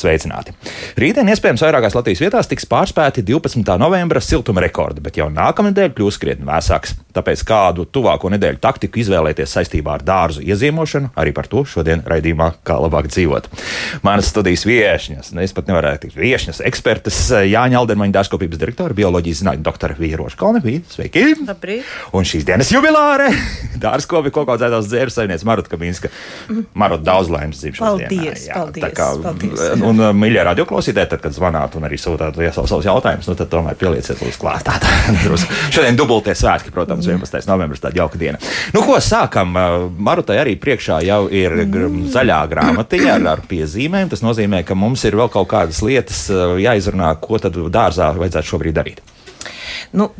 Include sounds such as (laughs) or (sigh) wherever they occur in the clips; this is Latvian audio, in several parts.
sveicināti! Rītdien iespējams vairākās Latvijas vietās tiks pārspēti 12. novembra siltuma rekordi, bet jau nākamnedēļ kļūs krietni vēsāks. Tāpēc kādu tuvāko nedēļu taktiku izvēlēties saistībā ar dārzu iezīmošanu, arī par to šodien raidījumā kā labāk dzīvot. Manas studijas viesņas, ne, es pat nevarētu teikt viesņas, ekspertas Jāņa Aldermaņa dārzkopības direktora, bioloģijas zinātņu doktora Vīroša Kalnevī. Sveiki! Labrīt! Un šīs dienas jubilāre dārzkopi kokaudzētās dzēru saimniece Marutka Kaminska. Marot daudz laimes dzimšanas paldies, dienā. Jā, paldies, tā kā, paldies. un, uh, mīļie radioklausītāji, tad, kad zvanāt un arī sūtāt ja savus, savus jautājumus, nu, tad tomēr pielieciet līdz klāt. Tā, tā. (laughs) Šodien dubultie svētki, protams, 11. novembris, tāda jauka diena. Nu, ko sākam? Marutai arī priekšā jau ir gr zaļā grāmatiņa ar, ar piezīmēm. Tas nozīmē, ka mums ir vēl kaut kādas lietas jāizrunā, ko tad dārzā vajadzētu šobrīd darīt. Nu,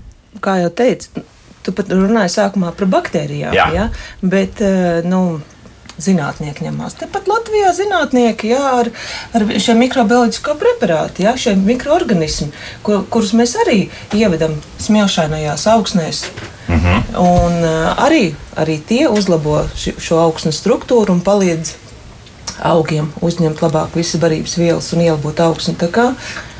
kā jau teicu, tu pat runāji sākumā par baktērijām, Jā. ja? bet nu, zinātnieki ņemās. Tepat Latvijā zinātnieki jā, ar, ar šiem mikrobioloģisko preparātu, jā, šiem mikroorganismiem, kur, kurus mēs arī ievedam smilšainajās augsnēs. Mm -hmm. Un uh, arī, arī tie uzlabo ši, šo augsnes struktūru un palīdz augiem uzņemt labāk visas barības vielas un ielabot augsni.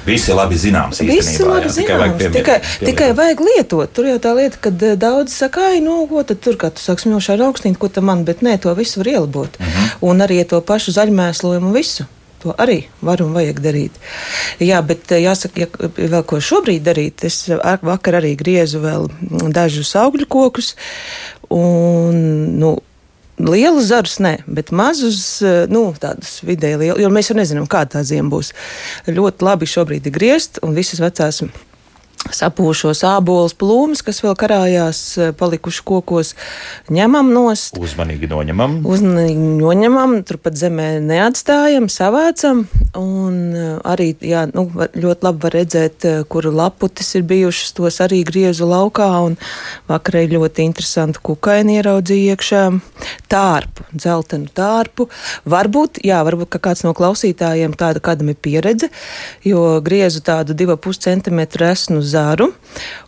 Visi labi zināms īstenībā. labi jā, tikai vajag zināms. piemiet- Tikai, piemietot. tikai vajag lietot. Tur jau tā lieta, ka eh, daudz saka, ai, nu, ko tad tur, kā tu saki, smilšā ar augstnīti, ko tam man, bet nē, to visu var ielabot. Uh -huh. Un arī to pašu zaļmēslojumu visu. To arī var un vajag darīt. Jā, bet eh, jāsaka, ja vēl ko šobrīd darīt, es ar- vakar arī griezu vēl dažus augļu kokus. Un, nu, Lielus zarus nē, bet mazus, eh, nu, tādus vidēji lielus, jo mēs jau nezinām, kāda tā zima būs. Ļoti labi šobrīd ir griezt, un visas vecās sapūšos ābolus, plūmus, kas vēl karājās, eh, palikuši kokos, ņemam nost. Uzmanīgi noņemam. Uzmanīgi noņemam, turpat zemē neatstājam, savācam. Un eh, arī jā, nu, ļoti labi var redzēt, eh, kur laputis ir bijušas. Tos arī griezu laukā. un Vakarā ļoti interesanti kukaini ieraudzīja iekšā. Tārpu, dzeltenu tārpu. Varbūt, jā, varbūt ka kāds no klausītājiem tāda kādam ir pieredze, jo griezu tādu 2,5 cm esnu zaru.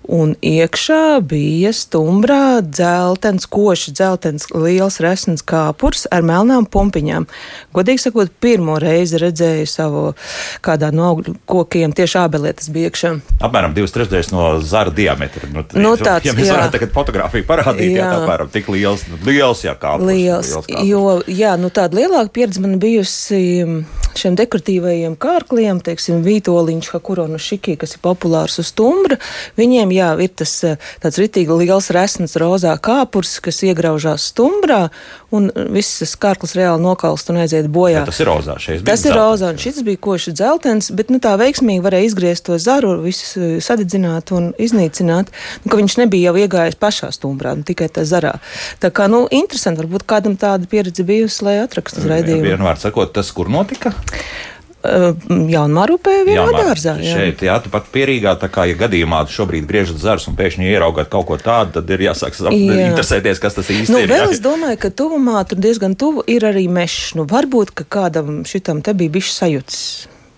Un iekšā bija stumbrā dzeltens, koši dzeltens, liels resns kāpurs ar melnām pumpiņām. Godīgi sakot, pirmo reizi redzēju savu kādā no augļu kokiem, tieši ābelietas bija iekšā. Apmēram divas trešdaļas no zara diametra. Nu, t- Nu, tāds, ja mēs jā. varētu tagad fotografiju parādīt, jā, Jā. tā apmēram tik liels, nu, liels, jā, kāpurs. Liels, kāpurs. jo jā, nu, tāda lielāka pieredze man bijusi šiem dekoratīvajiem kārkliem, teiksim, vītoliņš, hakuronu šiki, kas ir populārs uz stumbra. Viņiem, jā, ir tas eh, tāds ritīgi liels resns rozā kāpurs, kas iegraužās stumbrā, un viss tas kārklis reāli nokalst un aiziet bojā. Bet tas ir rozā. šeit Tas ir rozā, un šis bija koši dzeltens, bet nu, tā veiksmīgi varēja izgriezt to zaru, visu eh, sadedzināt un iznīcināt. Nu, ka viņš nebija jau iegājis pašā stumbrā, nu, tikai tā zarā. Tā kā, nu, interesanti, varbūt kādam tāda pieredze bijusi, lai atrakstu uz raidījumu. Vienmēr sakot, tas, kur notika? Jaunmārupē vienā Mār, dārzā. Jā. Šeit, jā, pat pierīgā, tā kā, ja gadījumā šobrīd griežat zars un pēkšņi ieraugat kaut ko tādu, tad ir jāsāk Jā. interesēties, kas tas īsti Nu, ir. vēl jā. es domāju, ka tuvumā tur diezgan tuvu ir arī mežs. Nu, varbūt, ka kādam šitam te bija bijis sajūts.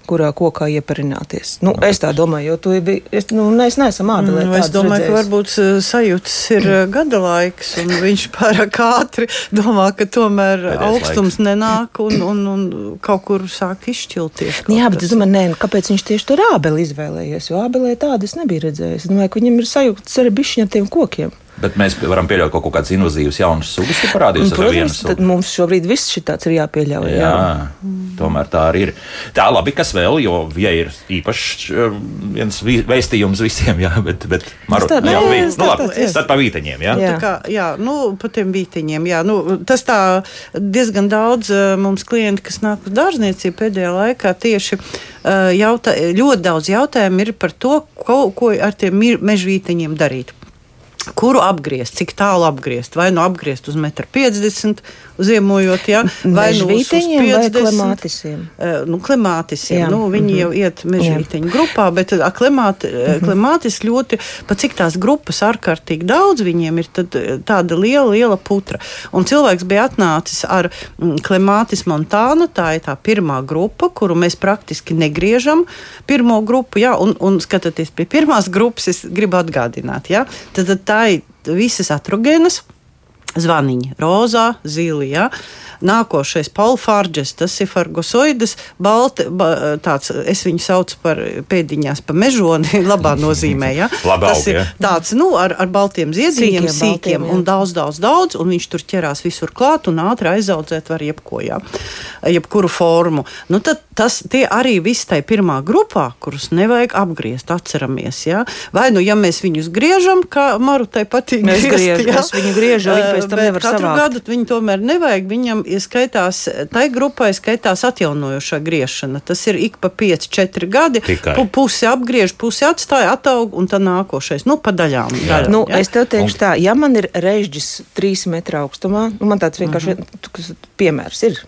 Kurā kokā ieparināties? Nu, es tā domāju, jo tu biji. Es, nu, mēs neesam ābelē. Nu, es tādas domāju, ka redzējusi. varbūt uh, sajūtas ir uh, gada laiks, un (laughs) viņš pārāk ātri domā, ka tomēr Pēdējais augstums nenāk un, un, un kaut kur sāk izšķilties. Nu, jā, bet es kas. domāju, nē, nu, kāpēc viņš tieši tur ābeli izvēlējies? Jo ābelē tādu es nebiju redzējis. Es domāju, ka viņam ir sajūta ar bišķiņiem tiem kokiem. Bet mēs varam pieļaut kaut kādas invazīvas jaunas sugas, kas parādīsies ar vienu protams, tad sugu. mums šobrīd viss šis tāds ir jāpieļauj. Jā, tomēr tā arī ir. Tā labi, kas vēl, jo, ja ir īpašs um, viens vi- vēstījums visiem, jā, bet, bet Maru, tā- jā, vi- es nu, tā- labi, tāds, jā. tad pa vīteņiem, jā. Jā. Tā kā, jā, nu, par tiem vītiņiem. Jā, nu, tas tā diezgan daudz uh, mums klienti, kas nāk uz dārzniecību pēdējā laikā, tieši uh, jautā, ļoti daudz jautājumu ir par to, ko, ko ar tiem mežvītiņiem darīt. Kuru apgriezt, cik tālu apgriezt? Vai nu apgriezt uz 1,50 m, ziemojot, ja? vai nu uz, uz Mežvīteņiem vai 50 klemātisiem? Uh, nu, klimātisiem. Jā. Nu, viņi Mhm. jau iet mežvīteņu grupā, bet uh, klimāti, uh, klimātis ļoti, pat cik tās grupas ārkārtīgi daudz viņiem ir, tad tāda liela, liela putra. Un cilvēks bija atnācis ar mm, klimātis montānu, tā ir tā pirmā grupa, kuru mēs praktiski negriežam. Pirmo grupu, jā, un, un skatoties pie pirmās grupas, es gribu atgādināt, jā, tad, tad tā ir visas atrogēnas zvaniņi, rozā, zili. Ja? Nākošais Paulfārģes, tas ir fargosoides, balti, ba, tāds, es viņu saucu par pēdiņās pa mežoni, (laughs) labā nozīmē, ja? (laughs) Labi tas aug, ir ja? tāds, nu, ar, ar baltiem ziediņiem, Sīkiem sīkiem, baltiem, un daudz, daudz, daudz, un viņš tur ķerās visur klāt un ātri aizaudzēt var jebko, jā, jebkuru formu. Nu, tad tas tie arī viss tai pirmā grupā, kurus nevajag apgriezt, atceramies, jā. Vai nu, ja mēs viņus griežam, kā Marutai patīk Mēs griezt, griež- jā. mēs viņu griežam, viņi pēc tam Bet nevar katru savākt. gadu viņu tomēr nevajag, viņam ir skaitās, tai grupai skaitās atjaunojošā griešana. Tas ir ik pa 5-4 gadi, Tikai. pu, pusi apgriež, pusi atstāja, ataug, un tad nākošais, nu, pa daļām. daļām Nu, jā. es tev teikšu, tā, ja man ir režģis trīs metru augstumā, nu, man tāds vienkārši mm. piemērs ir.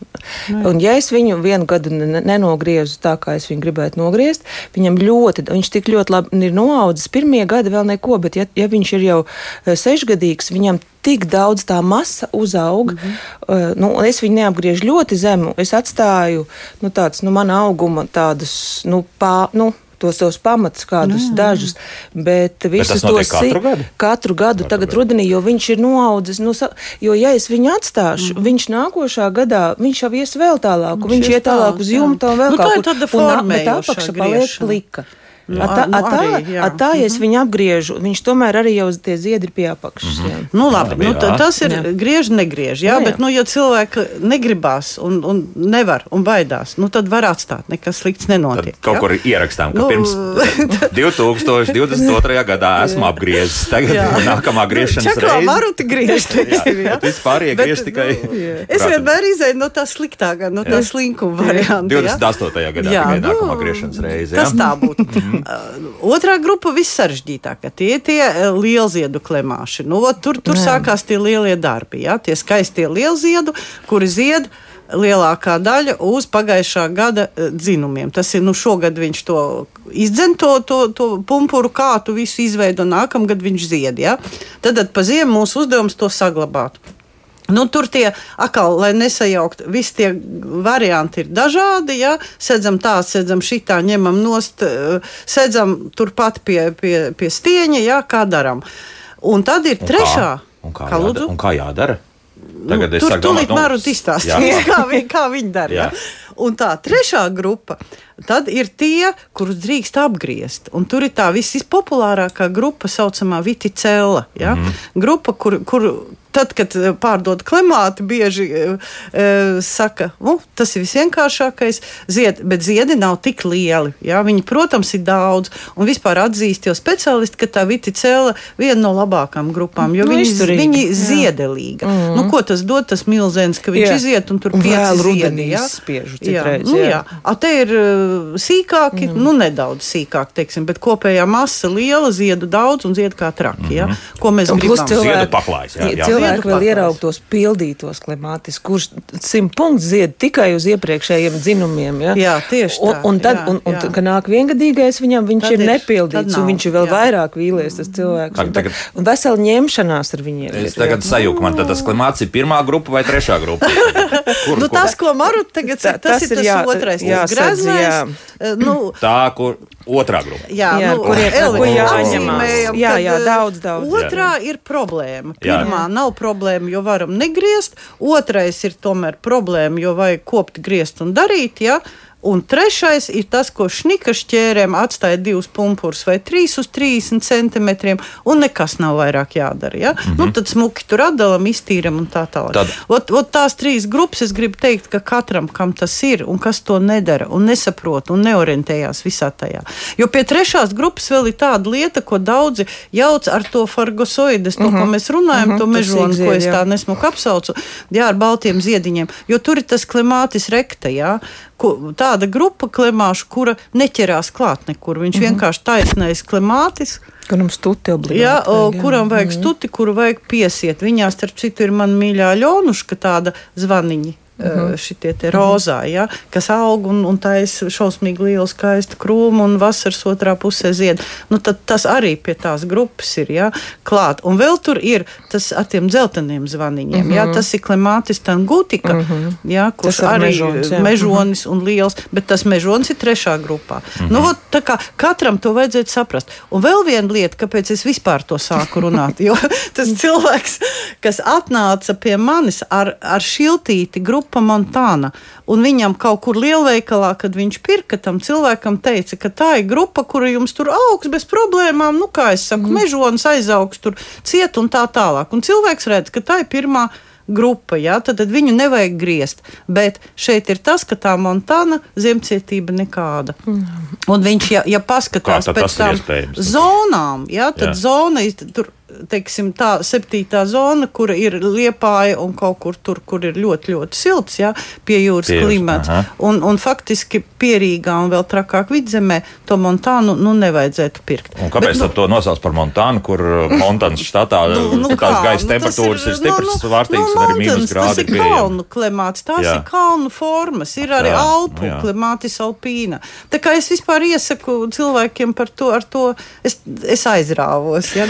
Un, ja es viņu vienu gadu ne- nenogriezu tā, kā es viņu gribētu nogriezt, viņam ļoti, viņš tik ļoti labi ir noaudzis. Pirmie gadi vēl neko, bet ja, ja viņš ir jau eh, sešgadīgs, viņam tik daudz tā masa uzaug. Mm -hmm. uh, nu, es viņu neapgriežu ļoti zemu. Es atstāju nu, tāds, nu, mana auguma tādus nu, pā, nu, tos, tos pamatus, kādus dažus. Bet visus tas notiek tos katru gadu? Katru gadu, Katru tagad gadu. rudenī, jo viņš ir noaudzis. Nu, sa- jo, ja es viņu atstāšu, mm. viņš nākošā gadā, viņš jau ies vēl tālāk, Viņš viņš iet tālāk uz jumta un vēl Nu, tā kaut ir kur. tāda Un nā- Bet formējošā apakša paliek plika. Nu, A tā, nu, a tā, arī, jā. a tā, ja es viņu apgriežu, viņš tomēr arī jau tie ziedi ir pie apakšas. Mm -hmm. Nu, labi, nu, jā. tā, tas ir Jā. griež, negriež. Jā, Nu, jā. bet, nu, ja cilvēki negribās un, un nevar un baidās, nu, tad var atstāt. Nekas slikts Tad nenotiek. kaut jā? kur ierakstām, ka Nu, pirms (laughs) 2022. gadā esmu apgriezis. Tagad Jā. (laughs) nākamā griešanas Čaklā reize. teiksim, jā. bet vispārējie griež tikai. nu, Es vienmēr izēju no tā sliktākā, no tā Jā. slinkuma varianta. jā. 28. gadā Jā, tikai nu, nākamā griešanas reize. Tas jā? tā būtu. Otrā grupa vissaržģītākā. Tie ir tie lielziedu klemāši. Nu, ot, tur tur sākās tie lielie darbi. Ja? Tie skaistie lielziedu, kuri zied. Lielākā daļa uz pagājušā gada dzinumiem. Tas ir nu, šogad viņš to izdzen, to, to, to pumpuru kātu, visu izveido, nākamgad viņš zied. Ja? Tad, tad pa ziemu mūsu uzdevums to saglabāt. Nu, tur tie atkal, lai nesajaukt, visi tie varianti ir dažādi. Ja? Sēdzam tā, sēdzam šitā, ņemam nost, eh, sēdzam turpat pie, pie, pie stieņa, ja? kā darām. Un tad ir Un trešā. Kā? Un kā, Kā jādara, un kā jādara? Nu, tur tūlīt varu izstāstīt, (laughs) kā, viņi, kā viņi dara. Ja? Un tā trešā grupa, tad ir tie, kurus drīkst apgriezt. Un tur ir tā vispopulārākā grupa, saucamā viticēla. Ja? Mm -hmm. Grupa, kur, kur tad, kad eh, pārdod klimāti, bieži e, saka, nu, tas ir visvienkāršākais, zied, bet ziedi nav tik lieli. Ja? Viņi, protams, ir daudz. Un vispār atzīst jau speciālisti, ka tā viticēla ir viena no labākajām grupām, jo Nu, viņi, izturīga, viņi jā. ziedelīga. Mm -hmm. nu, ko tas dod, tas milzens, ka viņš Jā. iziet un tur pieci ziedi, rudenī jā? Izspiežu Jā, citreiz, nu, jā. jā. A, te ir uh, sīkāki, mm. nu nedaudz sīkāk, teiksim, bet kopējā masa liela, ziedu daudz un zied kā traki. Ja? Ko mēs Un gribam? Ziedu paklājs, jā, jā. cilvēki Ziedu vēl paklājs. ieraug tos pildītos klimātis, kurš simt punktus zied tikai uz iepriekšējiem dzinumiem. Ja? Jā, tieši un, tā, un tad, jā, un, un, jā. kad nāk viengadīgais, viņam viņš Tad ir ir, nepildīts, un viņš ir vēl jā. vairāk vīlies, tas cilvēks. Tagad- Un, tagad- un vesela ņemšanās ar viņiem. Es ir, tagad jā. sajūtu, man tad tas klimāts ir pirmā grupa vai trešā grupa. (laughs) Kur, Nu, kur? tas, ko Maru tagad saka, tas, tas ir ir tas jā- otrais, tas jā. Eh, Nu, Tā, kur otrā grupa. Jā, Jā, nu, kur ir- jāņemās. Jā, jā, eh, daudz, daudz. Otrā ir problēma. Jā. Pirmā nav problēma, jo varam negriezt. Otrais ir tomēr problēma, jo vajag kopt, griezt un darīt. Ja? Un trešais ir tas, ko šnika šķērēm atstāja divus pumpurus vai trīs uz 30 centimetriem, un nekas nav vairāk jādara. Ja? Mm -hmm. nu, tad smuki tur atdalam, iztīram un tā tālāk. Tad- Ot, ot tās trīs grupas es gribu teikt, ka katram, kam tas ir un kas to nedara un nesaprot un neorientējās visā tajā. Jo pie trešās grupas vēl ir tāda lieta, ko daudzi jauc ar to fargosoides, to, uh -huh. ko mēs runājam, uh -huh. to Mhm. mežonu, ko es jā. tā nesmuku apsaucu, jā, ar baltiem ziediņiem. Jo tur ir tas klimātis rekta, jā. Ko, tāda grupa klimāšu, kura neķerās klāt nekur. Viņš uh -huh. vienkārši taisnais klimātis. Kuram stuti obligāti. Jā, vajag, jā. kuram vajag stuti, kuru vajag piesiet. Viņā, starp citu, ir mana mīļā ļonuška tāda zvaniņa. Uh -huh. Šitie rozā, ja, kas aug un, un taisa šausmīgi lielu skaistu krūmu un vasaras otrā pusē zied. Nu, tad tas arī pie tās grupas ir ja, klāt. Un vēl tur ir tas ar tiem dzelteniem zvaniņiem. Uh -huh. ja, tas ir klimātis tangutika, uh -huh. ja, kurš arī mežonis, jā. mežonis uh -huh. un liels, bet tas mežonis ir trešā grupā. Uh -huh. nu, ot, kā katram to vajadzētu saprast. Un vēl viena lieta, kāpēc es vispār to sāku runāt, (laughs) jo tas cilvēks, kas atnāca pie manis ar, ar šiltīti grupu, grupa Montāna. Un viņam kaut kur lielveikalā, kad viņš pirka, tam cilvēkam teica, ka tā ir grupa, kura jums tur augs bez problēmām, nu, kā es saku, mm. mežonis aizaugs tur ciet un tā tālāk. Un cilvēks redz, ka tā ir pirmā grupa, ja, tad, tad viņu nevajag griezt. Bet šeit ir tas, ka tā montāna zemcietība nekāda. Mm. Un viņš, ja, ja paskatās pēc tām zonām, ja, tad jā. zona tur teiksim, tā septītā zona, kura ir liepāja un kaut kur tur, kur ir ļoti, ļoti silts, ja, pie jūras Tieši, klimats. Aha. Un, un faktiski pierīgā un vēl trakāk vidzemē to montānu nu, nevajadzētu pirkt. Un kāpēc Bet, nu, to nosauc par montānu, kur (laughs) Montānas štatā nu, nu, tās gaisa nu, temperatūras ir, ir stipras, nu, svārstīgas nu, un arī mīnus grādi? Tas ir kalnu klimāts, tās Jā. ir kalnu formas, ir arī Jā, Alpu nu, klimātis alpīna. Tā kā es vispār iesaku cilvēkiem par to, ar to es, es aizrāvos. Ja,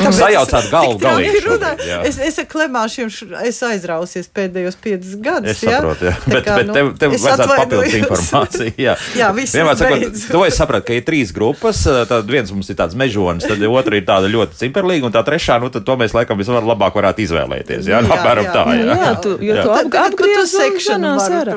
tāpēc, galvu galīgi. Es, es ar klemāšiem es aizrausies pēdējos piecus gadus. Es saprotu, jā. jā. Bet, kā, bet tev, tev nu, vajadzētu papildus informāciju. Jā, (laughs) jā Vienmēr sakot, to es sapratu, ka ir trīs grupas. Tad viens mums ir tāds mežonis, tad otra ir tāda ļoti cimperlīga, un tā trešā, nu tad to mēs laikam vislabāk varētu izvēlēties. Jā, jā apmēram tā. Jā, jā, jā tu, jo tu apgriez sekšanās ārā.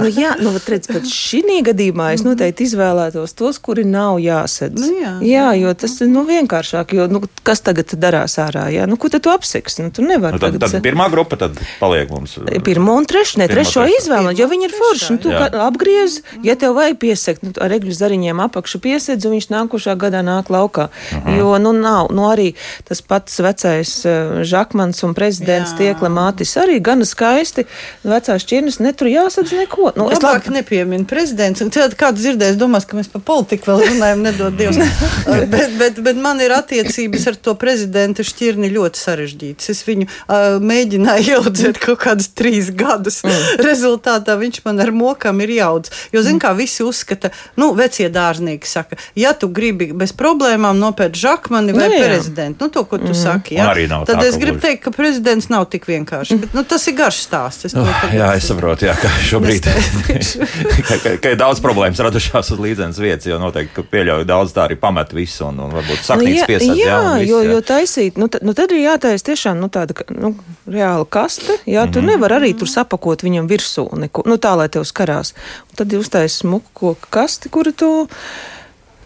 Nu, jā, nu, redz, ka šī gadījumā es noteikti izvēlētos tos, kuri nav jāsedz. Nu, jā, jā, jo tas ir nu, vienkāršāk, jo nu, kas tagad darās ārā. Jā? Nu, ko tad tu apseks? Nu, tu nevari. Nu, tad, tagad... tad pirmā grupa tad paliek mums. Pirmā un trešā, ne trešo izvēle, jo viņi ir forši. Nu, tu apgriez, ja tev vajag piesekt, nu, ar egļu zariņiem apakšu piesēdz, un viņš nākošā gadā nāk laukā. Uh -huh. Jo, nu, nav, nu, arī tas pats vecais uh, Žakmans un prezidents Tiekla Mātis arī gana skaisti. Vecās šķirnes netur jāsadz neko. Nu, es labāk nepieminu prezidents, un tad kāds dzirdēs, domās, ka mēs par politiku vēl runājam, nedod Dievs. (laughs) bet, bet, bet man ir attiecības ar to prezidentu šķirni ļoti sarežģītas. Es viņu uh, mēģināju iaudzēt kaut kādus trīs gadus. Mm. Rezultātā viņš man ar mokām ir jauds. Jo, zin, kā visi uzskata, nu, vecie dārznieki saka, ja tu gribi bez problēmām nopērt žakmani vai nu, prezidentu, nu, to, ko tu mm. saki, jā, tad tā, es gribu teikt, ka prezidents nav tik vienkārši. Bet, nu, tas ir garš stāsts. Es oh, jā, es saprotu, jā, ka šobrīd (laughs) ka, ka, ka ir daudz problēmas radušās uz līdzenas vietas, jo noteikti, ka pieļauju daudz tā arī pamet visu un, un varbūt saknīts nu, piesardz. Jā, jā, viss, jo, jā. jo taisīt, nu, nu, tad ir jātaisa tiešām nu, tāda nu, reāla kaste. Jā, mm -hmm. tu mhm. nevari arī tur sapakot viņam virsū, neko, nu, tā lai tev skarās. Un tad jūs taisat smuku koku kasti, kuru tu.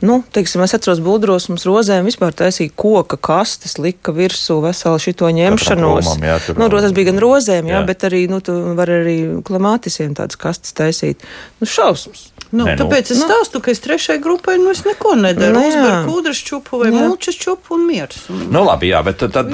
Nu, teiksim, es atceros, būdros mums rozēm vispār taisīja koka kastes, lika virsū veselu šito ņemšanos. Krūmam, jā, tur, nu, tas bija gan rozēm, jā, jā. bet arī, nu, tu vari arī klimātisiem tādas kastes taisīt. Nu, šausmas. Nu, ne, nu. Tāpēc es nu. stāstu, ka es trešai grupai nu, es neko nedaru. Nu, Uzberu kūdras čupu vai mulčas čupu un miers. Un... Nu, labi, jā, bet tad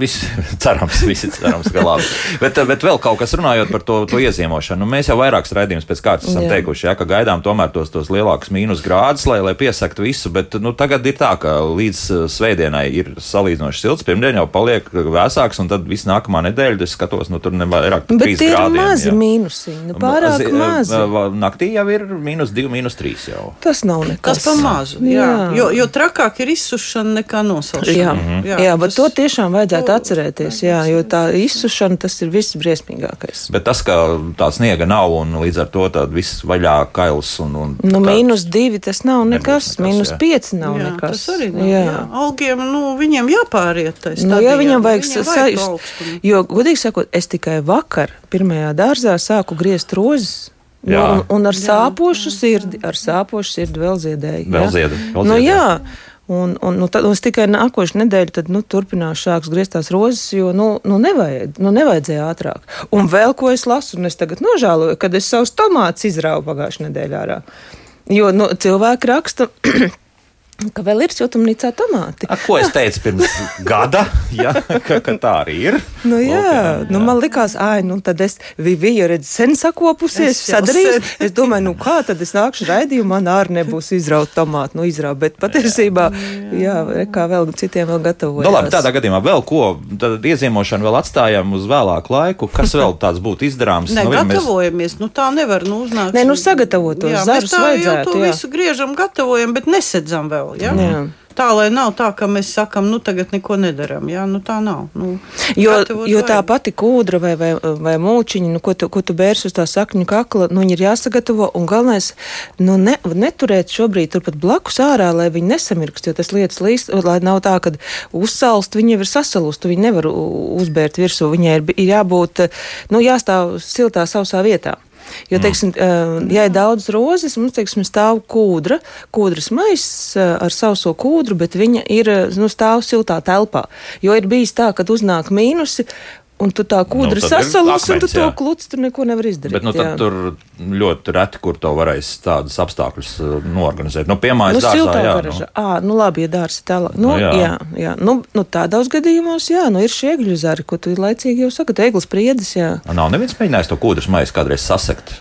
viss (laughs) cerams, visi cerams, ka labi. bet, bet vēl kaut kas runājot par to, to ieziemošanu. Nu, mēs jau vairākas raidījumus pēc kārtas esam jā. teikuši, jā, ka gaidām tomēr tos, tos lielākus mīnus grādus, lai, lai piesaktu visu, bet nu, tagad ir tā, ka līdz uh, svētdienai ir salīdzinoši silts, pirmdien jau paliek vēsāks, un tad viss nākamā nedēļa, es skatos, nu tur nevairāk par 3 grādiem. Mazi mīnusi, nu, pārāk mazi. Naktī jau ir mīnus 2, mīnus 3 jau. Tas nav nekas. Tas pa mazu. Jā. jā. Jo, jo trakāk ir izsušana nekā nosalšana. Jā, -hmm. jā, jā bet tas... to tiešām vajadzētu atcerēties, jā, jo tā izsušana tas ir viss briesmīgākais. Bet tas, ka tā sniega nav un līdz ar to viss vaļā kails un. un nu, mīnus 2 tas nav nekas, mīnus 5 nav jā, nekas. Tas arī nav. Jā. Jā. Augiem, nu, viņiem jāpāriet. Nu, jā, viņam vajag sajust. Jo, godīgi sakot, es tikai vakar pirmajā dārzā sāku griezt rozes. Nu, un, un ar sāpošu sirdi, ar sāpošu sirdi vēl ziedēju. Vēl ziedi. Vēl nu, jā. Un, un, nu, tad es tikai nākošu nedēļu tad, nu, turpināšu sākt griezt tās rozes, jo nu, nu, nevajag, nu, nevajadzēja ātrāk. Un vēl ko es lasu, un es tagad nožēloju, kad es savus tomātus izrāvu pagājušajā nedēļā ārā. Jo nu, cilvēki raksta. (clears throat) Ka vēl ir siltumnīcā tomāti. A, ko es teicu pirms gada? Ja, ka, ka tā arī ir. Nu, jā, Lūk, jā, nu, man likās, ah, nu, tad es biju redz, sen sakopusies, Es jau sadarījis. Es domāju, nu, kā tad es nākšu raidījumā, man ārā nebūs izraut tomātu, nu, izraut. Bet patiesībā, jā, jā kā vēl citiem vēl gatavojas. Nu, labi, tādā gadījumā vēl ko, tad ieziemošanu vēl atstājam uz vēlāku laiku. Kas vēl tāds būtu izdarāms? Ne, Nu, vien mēs- gatavojamies. Nu, tā nevar nu, uznākt. Nē, nu, sagatavot Jā, zarus mēs tā jau vajadzētu, to jā. visu griežam, gatavojam, bet nesedzam vēl. Ja? Jā. Tā lai nav tā, ka mēs sakam, nu tagad neko nedaram. Jā, nu tā nav. Nu, Jo, jo tā pati kūdra vai, vai, vai mūčiņa, nu, ko, tu, ko tu bērsi uz tā sakņu kakla, nu, viņi ir jāsagatavo. Un galvenais, nu, ne, neturēt šobrīd turpat blakus ārā, lai viņi nesamirkst, jo tas lietas līst, lai nav tā, ka uzsalst, viņi jau ir sasalusti, viņi nevar uzbērt virsū, viņai ir, ir jābūt, nu, jāstāv siltā sausā vietā. Jo, teiksim, mm. ja ir daudz rozes, mums teiksim, stāv kūdra, kūdras maiss eh, ar sauso kūdru, bet viņa ir nu, stāv siltā telpā. Jo ir bijis tā, ka uznāk mīnusi. Un tu tā kūdra Nu, sasalus, un tu akmens, to jā. kluci tur neko nevar izdarīt. Bet nu, jā. tad tur ļoti reti, kur to varēs tādus apstākļus uh, norganizēt. Nu, piemēram, Nu, siltā jā, garažā. Nu. À, nu labi, ja dārsts tālāk. Nu, Nu, jā. jā, jā. Nu, nu, tādos gadījumos, jā, nu, ir šie egļu zari, ko tu laicīgi jau saki, eglis priedes, jā. nav neviens mēģinājis to kūdras maisu kādreiz sasekt.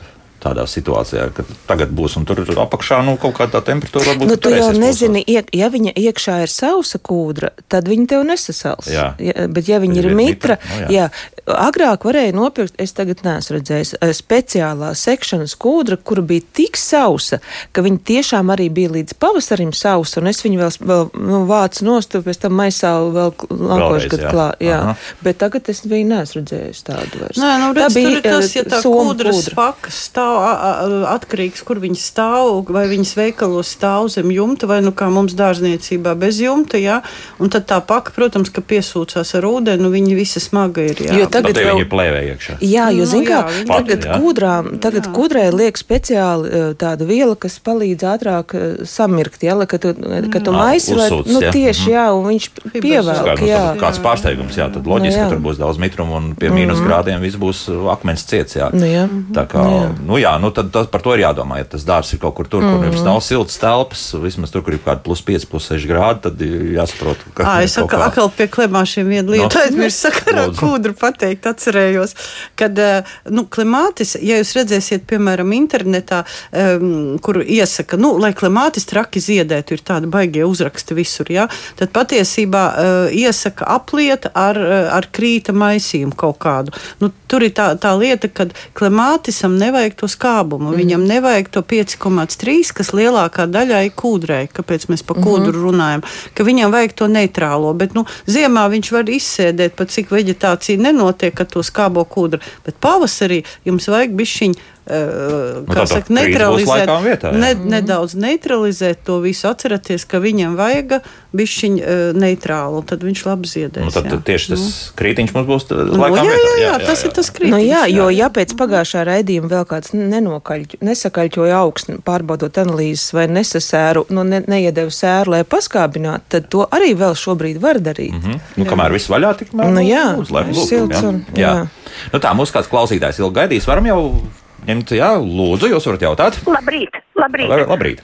Tādā situācijā, ka tagad būs un tur apakšā nu, kaut kāda temperatūra varbūt Nu, tu jau nezini, iek, ja viņa iekšā ir sausa kūdra, tad viņa tev nesasals. Jā. Ja, bet, ja viņa Ja ir mitra, mitra, nu, jā. jā, agrāk varēja nopirkt, es tagad neesmu redzējis, eh, speciālā sekšanas kūdra, kura bija tik sausa, ka viņa tiešām arī bija līdz pavasarim sausa, un es viņu vēl, vēl nu, vācu nostu, pēc tam maisā vēl nākošu gadu jā. klā. Jā. Aha. Bet tagad es viņu neesmu redzējis tādu vairs. Nē, nu, redz, tur ir tas, eh, ja tā kūdras pakas stāv a- a- atkarīgs, kur viņas stāv, vai viņas veikalos stāv zem jumta, vai nu kā mums dārzniecībā bez jumta, jā, un tad tā paka, protams, ka piesūcās ar ūdeni, nu viņa visa smaga ir, jā. Jo tagad vēl- viņi ir plēvē iekšā. Jā, jo, Nu, zin, kā, jā, tagad, Pati, jā. kūdrām, tagad Jā. kūdrai liek speciāli eh, tāda viela, kas palīdz ātrāk eh, samirkt, ja, lai, kad tu, kad tu Ā, maisi, lai, nu, jā. tieši, jā, un viņš pievelk, nu, jā. kāds pārsteigums, jā, tad loģiski, Nu, jā. ka tur būs daudz mitruma un pie mīnus grādiem viss būs uh, akmens ciets. Jā. Nu, jā. Tā kā, nu jā, nu tad tas, par to ir jādomā. Ja tas dārsts ir kaut kur tur, kur jums nav siltas telpas, vismaz tur, kur ir kaut kāda plus 5, plus 6 grādi, tad jāsaprot, ka Ā, es atkal, pie klimāšiem vienu lietu No. aizmirsu sakarā kūdru pateikt, atcerējos, kad, eh, nu, klimātis, ja jūs redzēsiet, piemēram, internetā, um, kur iesaka, nu, lai klimātis traki ziedētu, ir tādi baigie uzraksti visur, jā, tad patiesībā uh, iesaka apliet ar, eh, ar krīta maisījumu kaut kādu. Nu, tur ir tā, tā lieta, ka klimātisam nevajag to skābumu, mm. viņam nevajag to 5,3, kas lielākā daļā ir kūdrei, kāpēc mēs pa kūdru mm runājam, ka viņam vajag to neitrālo, bet, nu, ziemā viņš var izsēdēt, pat cik veģetācija nenotiek ar to skābo kūdru, bet pavasarī jums vajag bišķiņu. Uh, Nu, saka, neutralizēt, vietā, jā. ne, nedaudz neutralizēt to visu, atcerieties, ka viņam vajag bišķiņu uh, neitrālu, un tad viņš labi ziedēs. Nu, tad, jā. tieši tas krītiņš mums būs Nu, laikā. jā, vietā. jā, jā, tas ir tas Nu, kritiķis. jā, jo ja pēc pagājušā raidījuma vēl kāds nenokaļ, nesakaļķoja augstu, pārbaudot analīzes vai nesasēru, nu, ne, neiedeva sēru, lai paskābinātu, tad to arī vēl šobrīd var darīt. Mm -hmm. Nu, kamēr viss vaļā, tikmēr Nu, jā, lūdzu, lai lūk, silts jā. un- jā. jā. Nu, tā, mūsu kāds klausītājs ilgi gaidīs, varam jau ņemt, jā, lūdzu, jūs varat jautāt. Labrīt, labrīt. Labi, Labrīt.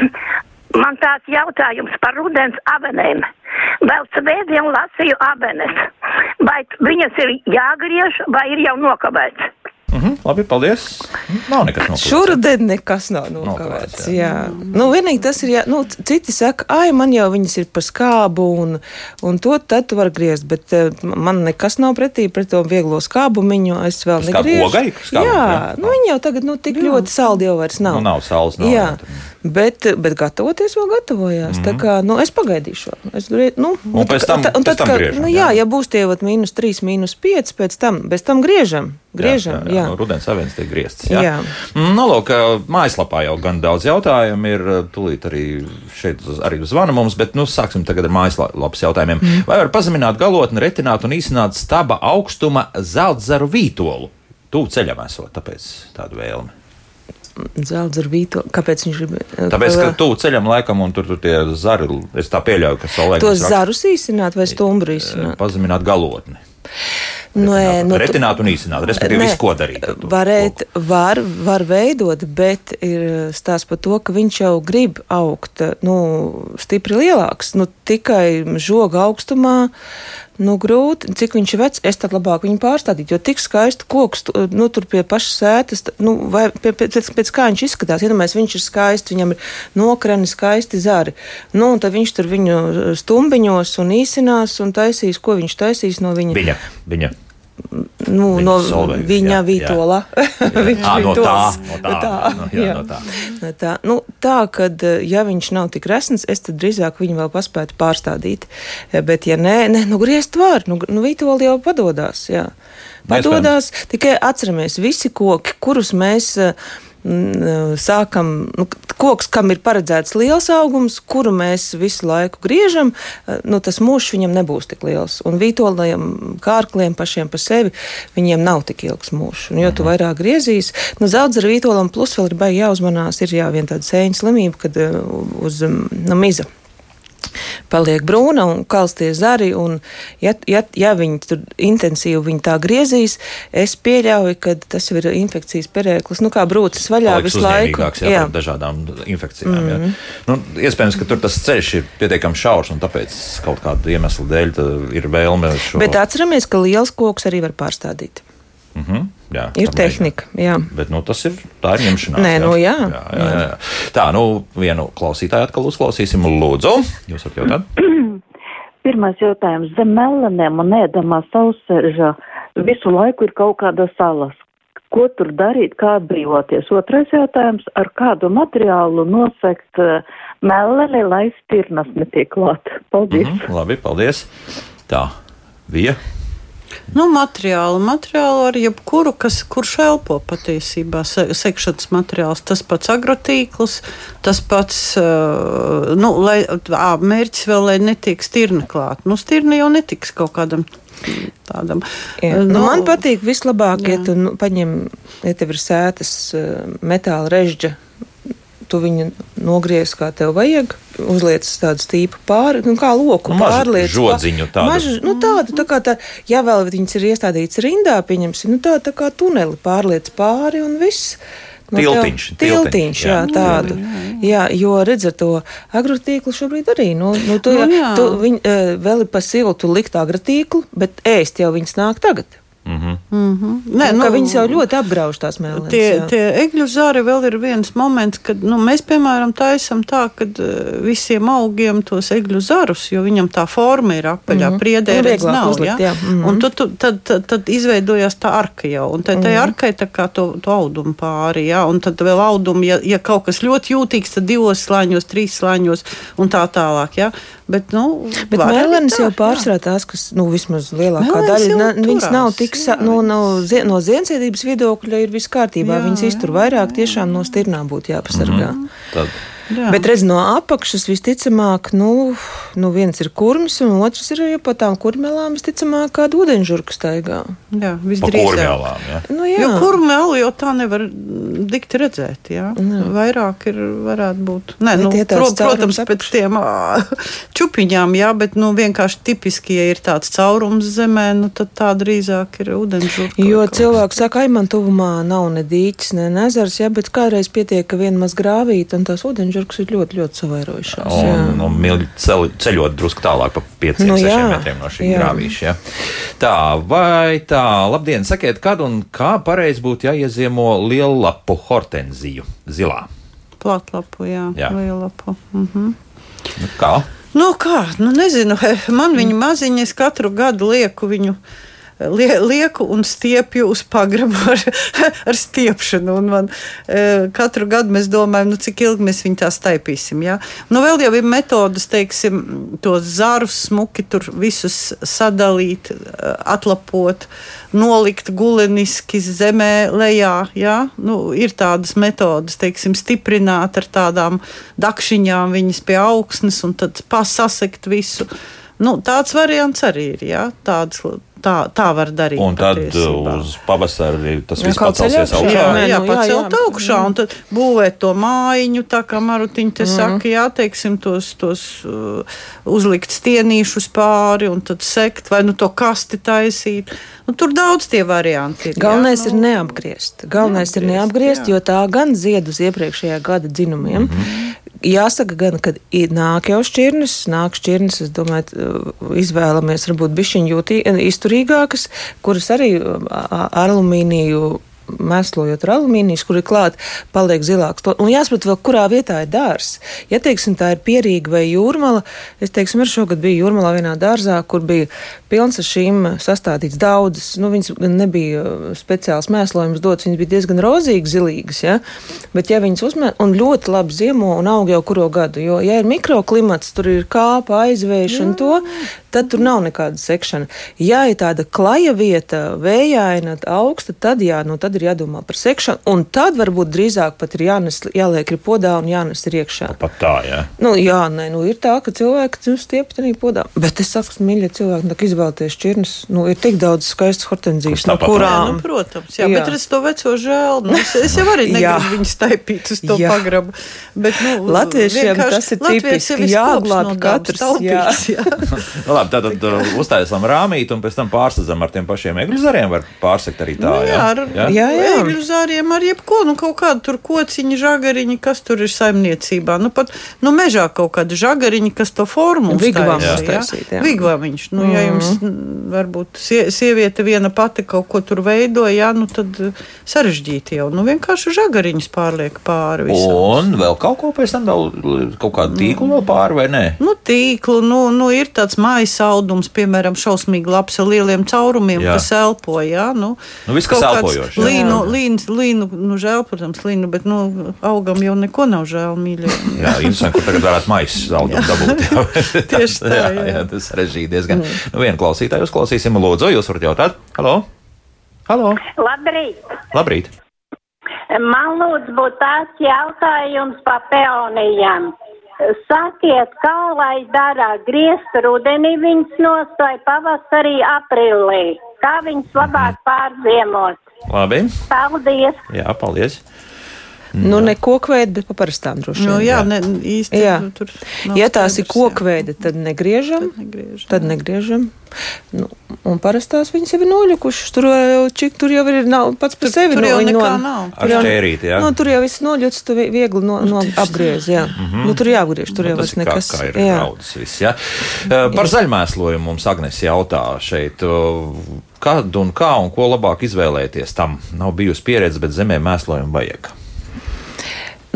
(clears throat) Man tāds jautājums par rudens avenēm. Vēl svētdien lasīju avenes. Vai viņas ir jāgriež vai ir jau nokavēts? Mhm, labi, paldies. Nav nekas nokavēts. Šurden nekas nav Nokavēts, nokavēts. Jā. Nu, vienīgi tas ir, jā, nu, citi saka, ai, man jau viņas ir par skābu, un, un to tad tu vari griezt, bet eh, man nekas nav pretī pret to vieglo skābumiņu. Es vēl Skābu negriežu. ogai? Skābu, jā, jā. nu, viņi jau tagad, nu, tik ļoti saldi jau vairs nav. Nu, nav saules, nav. Jā, jā, tad- bet, bet gatavoties vēl gatavojās. Mm -hmm. Tā kā, nu, es pagaidīšu. Es, nu, Un pēc tam- ta- un pēc tad, tam ka- griežam, nu, jā. jā, ja būs tie vat, mīnus 3, mīnus 5, pēc tam, bez tam griežam. Griežam, jā. jā, jā. No rudens avēns tiek griezts. Jā. Jā. Mm, Nu, lūk, mājaslapā jau gan daudz jautājumu ir. Tūlīt arī šeit arī zvana mums, bet nu, sāksim tagad ar mājaslapas jautājumiem. Mm. Vai var pazemināt galotni, retināt un īsināt staba augstuma zeltzaru vītolu? Tuvu ceļam esot, tāpēc tādu vēlmi. Zelts ar vīto. Kāpēc viņš grib? Tāpēc, ka tuvu ceļam laikam, un tur, tur tie zari, es tā pieļauju, ka saulē Tos zarus īsināt vai stumbru īsināt? pazemināt galotni. Nu, tu- retināt un īsināt, respektīvi visu, ko darīt. Varēt, koku. var, var veidot, bet ir stāsts par to, ka viņš jau grib augt nu, stipri lielāks. Nu, tikai žoga augstumā. Nu, grūti, cik viņš ir vecs, es tad labāk viņu pārstādītu. Jo tik skaisti koks, nu, tur pie pašas sētas, nu, vai pie, pie, pēc, pēc kā viņš izskatās. Iedomājieties, viņš ir skaists, viņam ir nokrani, skaisti zari. Nu, un tad viņš tur viņu stumbiņos un īsinās un taisīs, ko viņš taisīs no viņa. Viņa, viņa. Nu, Viņa no Solveiga, viņa jā, vītola. (laughs) Viņš Ā, no tā, no tā, no- jā, no tā. No tā, nu, tā ka, ja viņš nav tik resns, es tad drīzāk viņu vēl paspētu pārstādīt. Bet, ja nē, nē nu, griezt var, nu, nu vītoli jau padodās. Jā. Padodās, tikai atceramies, visi koki, kurus mēs. eh, mm, Sākam, nu, koks, kam ir paredzēts liels augums, kuru mēs visu laiku griežam, eh, nu, tas mūžs viņam nebūs tik liels. Un vītoliem, kārkliem pašiem par sevi, viņiem nav tik ilgs mūžs. Un, jo tu vairāk griezīs, nu, zaudz ar vītolam, plus vēl ir baigi jāuzmanās, ir jā, viena tāda sēņas slimība, kad eh, uz nu, miza paliek brūna un kalstie zari. Un, ja, ja, ja viņi tur intensīvi viņi tā griezīs, es pieļauju, ka tas ir infekcijas perēklis. Nu, kā brūcis vaļā Paliks visu laiku. Jā, par dažādām infekcijām. Mm -hmm. nu, iespējams, ka tur tas ceļš ir pietiekami šaurs, un tāpēc kaut kāda iemesla dēļ ir vēlme šo. Bet atceramies, ka liels koks arī var pārstādīt. Mm -hmm. Jā, Ir tehnika. Jā. Bet nu, tas ir tā ir ņemšanās. Nē, nu jā. jā, jā, jā, jā. Tā, nu, vienu klausītāju atkal uzklausīsim. Lūdzu, jūs varat jautāt? (clears throat) Pirmais jautājums. Zem melanēm un ēdamā sauseržā visu laiku ir kaut kāda salas. Ko tur darīt, kā atbrīvoties? Otrais jautājums. Ar kādu materiālu nosegt uh, meleni, lai stirnas netiek klāt? Paldies! Mm -hmm, labi, paldies. Tā, bija. Nu, materiālu, materiālu ar jebkuru, kas, kurš elpo patiesībā, se, sekšanas materiāls. Tas pats agrotīkls, tas pats, uh, nu, lai, ā, mērķis vēl, lai netiek stirna klāt. Nu, stirna jau netiks kaut kādam tādam. Jā. Nu, Nu, man patīk vislabāk, ja jā. tu nu, paņem, ja tev ir sētas eh, metāla režģa. Tu viņu nogriez kā tev vajag, uzliec tādu stīpu pāri, nu, kā loku Nu, mažu pārliec. žodziņu tādu. Mažu, nu, tādu, tā kā tā, ja vēl viņas ir iestādītas rindā, pieņemsim, nu, tā, tā kā tuneli pārliec pāri un viss. Nu, tev- Tiltiņš, tiltiņš, tiltiņš, jā, jā. tādu. Jā, jo redz ar to agrotīklu šobrīd arī. Nu, nu, tu, Nu, jā. tu, viņ, eh, vēl ir pa siltu likt agrotīklu, bet ēst jau viņas nāk tagad. Nē, Nu, viņas jau ļoti apgrauž tās mēlēs. Tie, jā. tie egļu zari vēl ir viens moments, kad nu, mēs, piemēram, taisam tā, ka visiem augiem tos egļu zarus, jo viņam tā forma ir apaļā, mm. -hmm. priedē redz vieglāk nav. uzlikt, ja? jā. Mhm. Un tu, tu, tad, tad, tad izveidojās tā arka jau, un tai, tai arkai tā kā to, to audumu pāri, jā, un tad vēl audumu, ja, ja kaut kas ļoti jūtīgs, tad divos slāņos, trīs slāņos un tā tālāk, jā. Bet, nu, Bet tā, jau jā. pārsvarā tās, kas nu, vismaz lielākā daļa, viņas nav tik, sa, jā, nu, nav, zie- no ziensēdības viedokļa ir viss kārtībā. Jā, Viņas iztur vairāk, tiešām no stirnām būtu jāpasargā. Tad, Jā. Bet redz, no apakšas visticamāk, nu, nu viens ir kurmis, un otrs ir jau pa tām kurmelām visticamāk kāda ūdeņžurka staigā. Jā, visdrīzāk. kurmēlām, jā. Nu, Jo jā. kur mēlu jau tā nevar dikti redzēt. Jā. Vairāk ir, varētu būt. Nē, nu, pro, protams, pēc tiem (laughs) čupiņām, jā, bet nu, vienkārši tipiski, ja ir tāds caurums zemē, nu, tad tā drīzāk ir ūdeņžurka. Jo cilvēks saka, ai, man tuvumā nav ne dīķis, ne ezers, jā, bet kādreiz pietiek, ka viena maz grāvīta, un tās ūdeņžurkas ir ļoti, ļoti savairojušās. jā. Un, un mildi ceļ, ceļot drusku tālāk pa 5-6 Nu, nu, jā, metriem no šī grāvīša. Ja. Tā, vai tā, labdien, sakiet, kad un kā pareizi būtu jāieziemo lielu lapu hortenziju zilā? Platlapu, jā, Jā. lielapu. Mhm. Nu, kā? Nu, kā, nu, nezinu, (laughs) man viņa maziņa, es katru gadu lieku viņu. lie- Lieku un stiepju uz pagrabu (laughs) ar, ar stiepšanu. Un Man, e, katru gadu mēs domājam, nu, cik ilgi mēs viņu tā staipīsim. Ja? Nu, vēl jau ir metodas, teiksim, tos zarus smuki tur visus sadalīt, e, atlapot, nolikt guleniski zemē lejā. Ja? Nu, ir tādas metodas, teiksim, stiprināt ar tādām dakšiņām viņas pie augsnes un tad pasasekt visu. Nu, tāds variants arī ir. Ja? Tāds, tā, tā var darīt. Un tad patiesībā. uz pavasari tas Jā, viss pacelsies augšā. Jā, Nē, jā, nu, jā, pacelt jā. augšā un tad būvēt to mājiņu, tā kā Marutiņa te saka, jā, teiksim, tos, tos uh, uzlikt stienīšus pāri un tad sekt vai nu to kasti taisīt. Nu, tur daudz tie varianti ir. Galvenais jā, ir neapgriezt. Galvenais ir neapgriezt, jo tā gan zied uz iepriekšējā gada dzinumiem. Jāsaka, gan, kad nāk jau šķirnes, nāk šķirnes, es domāju, t- izvēlamies varbūt bišķiņu izturīgākas, kuras arī a- a- alumīniju mēslojot ar alumīniju, kur ir klāta, paliek zilāks. Un jāsaprot, vēl kurā vietā ir dārzs. Ja, teiksim, tā ir pierīga vai jūrmala, es teiksim, arī šogad biju jūrmalā vienā dārzā, kur bija pilns ar šīm sastādīts daudzas. Nu, viņas gan nebija uh, speciāls mēslojums dots, viņas bija diezgan rozīgas, zilīgas, ja? bet ja viņas uzmē, un ļoti labi ziemo un aug jau kuro gadu, jo, ja ir mikroklimats, tur ir kāpa, aizvērš un to, tad tur nav nekāda sekšana. Ja ir tāda klaja vieta, vējaina, augsta, tad jā, nu, tad ir jādomā par sekšanu, un tad varbūt drīzāk pat ir jānes, jāliek ir podā un jānes ir iekšā. Pat tā, jā. Nu, jā, nē, nu, ir tā, ka cilvēki nu, stiepjas arī podā. Bet es saku, mīļie cilvēki, nu, izvēlēties šķirnes. Nu, ir tik daudz skaistas hortenzijas, no kurām. nu, protams, jā, Jā. bet es to veco žēl. Nu, es, es jau arī negribu viņu staipīt uz to Jā. pagrabu. Bet, nu, Latviešiem tas ir tipiski, kops no katrs, dabas, jā. (laughs) Nu, labi, tad, tad uh, uztaisām rāmīti un pēc tam pārsadzam ar tiem pašiem egļu zariem. Var pārsekt arī tā. Nu, jā, ar jā? Jā, jā. eļļu zāriem, ar jebko, nu, kaut kādu tur kociņu, žagariņu, kas tur ir saimniecībā. Nu, pat, nu, mežā kaut kāda žagariņa, kas to formu jā. Vigvamiņš. Nu, ja jums mm, varbūt sie, sieviete viena pati kaut ko tur veido, jā, nu, tad eh, sarežģīti jau. Nu, vienkārši žagariņas pārliek pāri visam. Un vēl kaut ko pēc tam vēl kaut kādu tīklu vēl pāri vai nē? Nu, tīklu, nu, nu, ir tāds mājas audums, piemēram, šausmīgi labs ar lieliem caurumiem, Jā. kas elpo. Jā, nu, Nu, viss, kas jā. Līnu, līnu, līnu, nu, žēl, protams, līnu, bet, nu, augam jau neko nav žēl, mīļie. (laughs) Jā, interesanti, kur tagad varētu maisu zaudēt dabūt. (laughs) Tieši tā, jā, (laughs) jā. jā, tas sarežģīti diezgan. Mm. Nu, vienu klausītāju uzklausīsim. Lūdzu, jūs varat jautāt? Halo? Halo? Labrīt! Labrīt! Man lūdzu būtu tāds jautājums par peonijām. Sakiet, kā lai dara griezt rudenī viņas nost vai pavasarī aprīlī? Kā viņas labāk pārziemot? Labi. Paldies! Jā, paldies. Nu, ne kokveidi, bet pa parastām droši vien. Nu, jā, ne, īsti. Jā. nu, tur Ja tās ir skaidrs, jā. kokveidi, tad negriežam. Negriežam. Tad negriežam. Nu, un parastās viņas jau ir noļukušas. Tur jau, čik, tur jau ir nav, pats par Tur- sevi. tur jau viņi nekā nav. Ar jau- šķērīti, jā. Nu, tur jau viss noļuts, tu vi- viegli no, no apgriez. Jā. Mm -hmm. nu, tur jāgriež, tur jau Nu, tas vairs ir nekas. Kā, kā ir jā. raudas viss, ja? Eh, Par zaļmēslojumu mums Agnes jautā šeit. eh, Kad un kā un ko labāk izvēlēties tam? Nav bijusi pieredze, bet zemē mēslojumu vajag.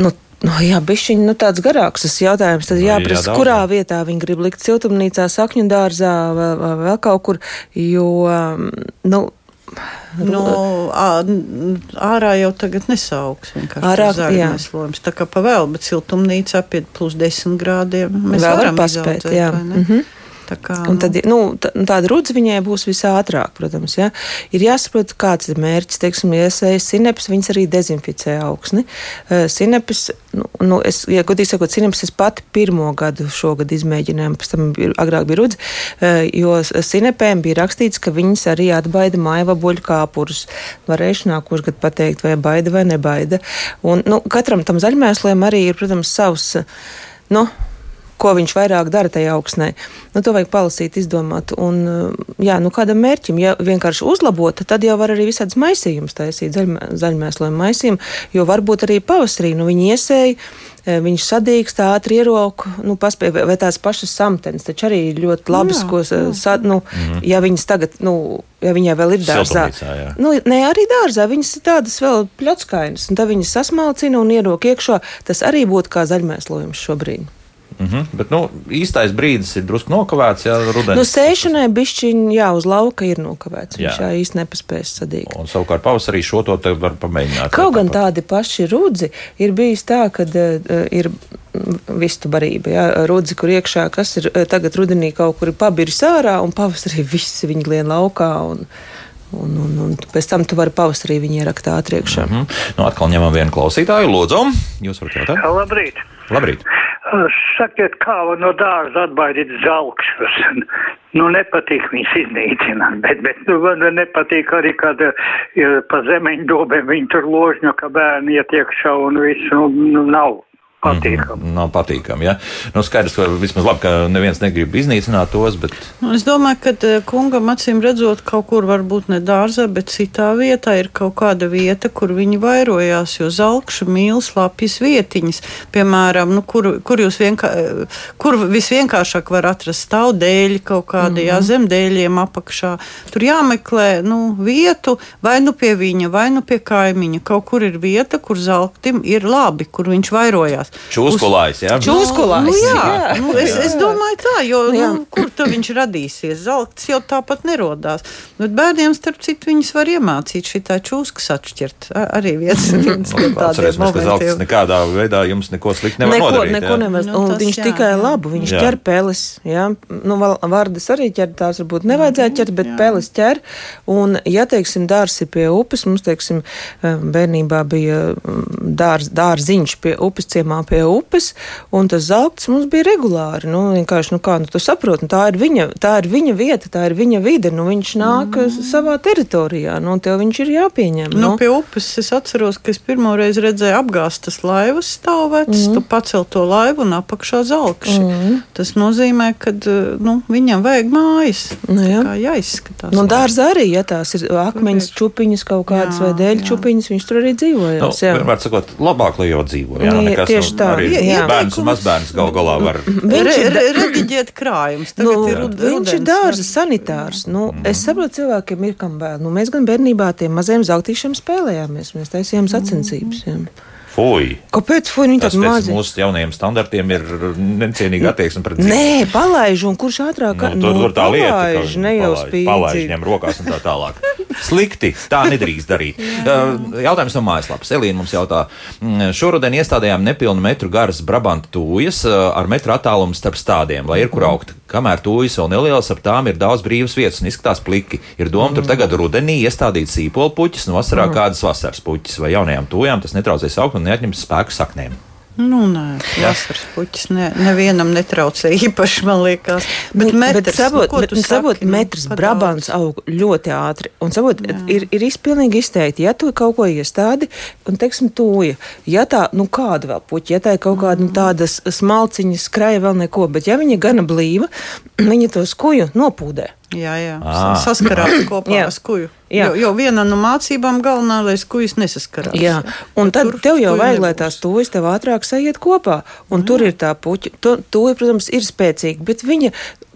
Nu, Nu, jā, bišķiņ, nu, tāds garāks tas jautājums. Tad Nu, jā, jāprasa, daudz, kurā jā. vietā viņi grib likt siltumnīcā, sakņu dārzā vai, vai vēl kaut kur. Jo, nu, Nu, ā, n- ārā jau tagad nesauks. Ārā, jā. jāslojums. Tā kā pavēl, bet siltumnīcā pie plus 10 grādiem mēs Vēl var varam paspēt, izaudzēt, jā. vai ne? Tā kā, Un tad, nu, tā- tāda rudze viņai būs visātrāk, protams. Ja? Ir jāsaprot, kāds ir mērķis. Teiksim, ja iesaistīt sinepes, viņas arī dezinficē augsni. Uh, sinepes, nu, nu, es, ja godīgi sakot, sinepes es pati pirmo gadu šogad izmēģināju, pēc tam bija, agrāk bija rudze, uh, jo sinepēm bija rakstīts, ka viņas arī atbaida maivaboļu kāpurus. Varēšu nākošu gadu pateikt, vai baida vai nebaida. Un, nu, katram tam zaļmēsliem arī ir, protams, savs. Nu, ko viņš vairāk dara tajā augsnē. Nu, to vajag palasīt, izdomāt. Un, uh, jā, nu, kādam mērķim, ja vienkārši uzlabot, tad jau var arī visādas maisījumus taisīt, zaļmē, zaļmēslojumu maisījumu, jo varbūt arī pavasarī nu, viņi iesēja. eh, Viņš sadīkst, ātri ierauga, nu, paspēj, vai, tās pašas samtenes. Taču arī ļoti labas, Jā, ko eh, sad, nu, mm. ja viņas tagad, nu, ja viņai vēl ir dārzā. Nu, nē, arī dārzā viņas ir tādas vēl pļotskainas, un tad viņas sasmalcina un ierauga iekšā. Tas arī būtu kā zaļmēslojums šobrīd. Mm -hmm. Bet nu, īstais brīdis ir drusku nokavēts, ja rudenī. Nu, sēšanai bišķiņ, jā, uz lauka ir nokavēts. Viņš Jā. jā, īsti nepaspējas sadīt. Un savukārt pavasarī šo to te var pamēģināt. Kaut gan Tāpat. tādi paši rudzi ir bijis tā, ka uh, ir mm, vistu barība. Jā, rudzi, kur iekšā, kas ir eh, tagad rudenī kaut kur ir pabirs ārā, un pavasarī (laughs) visi viņi lien laukā. Un, Un, un, un pēc tam tu vari pavasarī viņu ierakt ātrāk. Mm. Mhm. Nu, atkal ņemam vienu klausītāju. Lūdzu, jūs varat jautāt? Labrīt! Labrīt! Sakiet, kā var no dārza atbaidīt zelkšus? (laughs) Nu, nepatīk viņus iznīcināt, bet, bet nu, man nepatīk arī, kad ja, pa zemeņu dobēm viņi tur ložņo, ka bērni iet iekšā un viss, nu, nu nav patīkami. Mm, nav patīkami. Ja? Nu, skaidrs, ka vismaz labi, ka neviens negrib iznīcināt tos. Bet... Nu, es domāju, ka eh, kungam acīm redzot, kaut kur varbūt ne dārzā, bet citā vietā ir kaut kāda vieta, kur viņi vairojās. Jo zelkša mīl slapjas vietiņas, piemēram, nu, kur, kur jūs vienkārši, kur visvienkāršāk var atrast stāvdēļi kaut kādi, mm -hmm. zemdēļiem apakšā. Tur jāmeklē nu, vietu vai nu pie viņa, vai nu pie kaimiņa. Kaut kur ir vieta, kur zelktim ir labi, kur viņš vairojās. Čūskulājs, jā. Čūskulājs. Nu, jā, jā. Nu, es, es domāju tā, jo nu, kur tad viņš radīsies? Zelts jau tāpat nerodās. Bet bērniem, starp citu, viņus var iemācīt šī tā čūskas atšķirt. Arī viens, (laughs) viens no tādiem momentiem. Ka zelts nekādā veidā jums neko slikti nevar neko, nodarīt. Neko nevar. Nu, un viņš jā, tikai jā. labu, viņš jā. ķer peles. Jā. Nu, vārdas arī ķer, tās varbūt nevajadzētu ķert, bet jā. peles ķer. Un, ja, teiksim, dārs ir pie upes, mums, teiksim, bērnībā bija dārs, dārziņš pie upes ciemā pie upes, un tas zelts mums bija regulāri. Nu, vienkārši, nu, kā, nu, tu saproti, nu, tā, ir viņa, tā ir viņa vieta, tā ir viņa vide. Nu, viņš nāk mm. savā teritorijā, nu, tev viņš ir jāpieņem. Nu, nu. pie upes es atceros, ka es pirmo reizi redzēju apgāstas laivas stāvētas, mm. tu pacel to laivu un apakšā zelkši. Mm. Tas nozīmē, ka nu, viņam vajag mājas. Nu, jā. kā jāizskatās. Nu, dārza arī, ja tās ir akmeņas čupiņas kaut kādas jā, vai dēļ čupiņas, viņš tur arī dzīvoja. Nu, vienmēr sakot, labāk, lai jau dzīvo. Jā, jā, nekas, tieši tā. Arī jā, bērns un mazbērns gal galā var rediģēt krājumus. Nu, ir viņš ir dārza sanitārs. Nu, mm. Es saprotu, cilvēkiem ir kam vēl. Nu, mēs gan bērnībā tiem maziem zeltīšiem spēlējāmies. Mēs taisījām sacensības. Jā. Fui. Kāpēc viņi tādi mazi? Mūsu jaunajiem standartiem ir necienīga attieksme pret dzīvi. Nē, palaiž, un kurš ātrāk nu, tur, nu, tur tā lieta, palaiž, ne jau spīd. Palaiž, ņem rokās un tā tālāk. (laughs) Slikti, tā nedrīkst darīt. Jautājums no mājaslapas. Elīna mums jautā, mm, šoruden iestādējām nepilnu metru garas Brabanta tūjas ar metru attālumu starp stādiem, lai ir kur augt. Kamēr tūjas vēl nelielas, ap tām ir daudz brīvas vietas un izskatās pliki. Ir doma tur tagad rudenī iestādīt sīpolu puķis, no vasarā mm. kādas vasaras puķis vai jaunajām tūjām. Tas netraucēs augt un neatņems spēku saknēm. Nu, nē, vasaras puķis ne, nevienam netraucē īpaši, man liekas. Bet, metrs, bet sabot, nu, bet, sabot saki, metrs nu, brabants aug ļoti ātri. Un sabot, Jā. ir, ir izpilnīgi izteikti, ja tu kaut ko iestādi, un, teiksim, tūja, ja tā, nu, kāda vēl puķa, ja tā ir kaut kāda mm. nu, tāda smalciņa, skraja vēl neko, bet ja viņa gana blīva, (clears throat) viņa to skuju nopūdē. Jā, jā. À. saskarās (coughs) kopā jā. ar skuju. Jā. Jo, jo viena no mācībām galvenā, lai skujas nesaskarās. Jā, un tad tev jau vajag, lai tās tuvis tev ātrāk sajiet kopā. Un jā. tur ir tā puķa. Tuvi, protams, ir spēcīga, bet viņa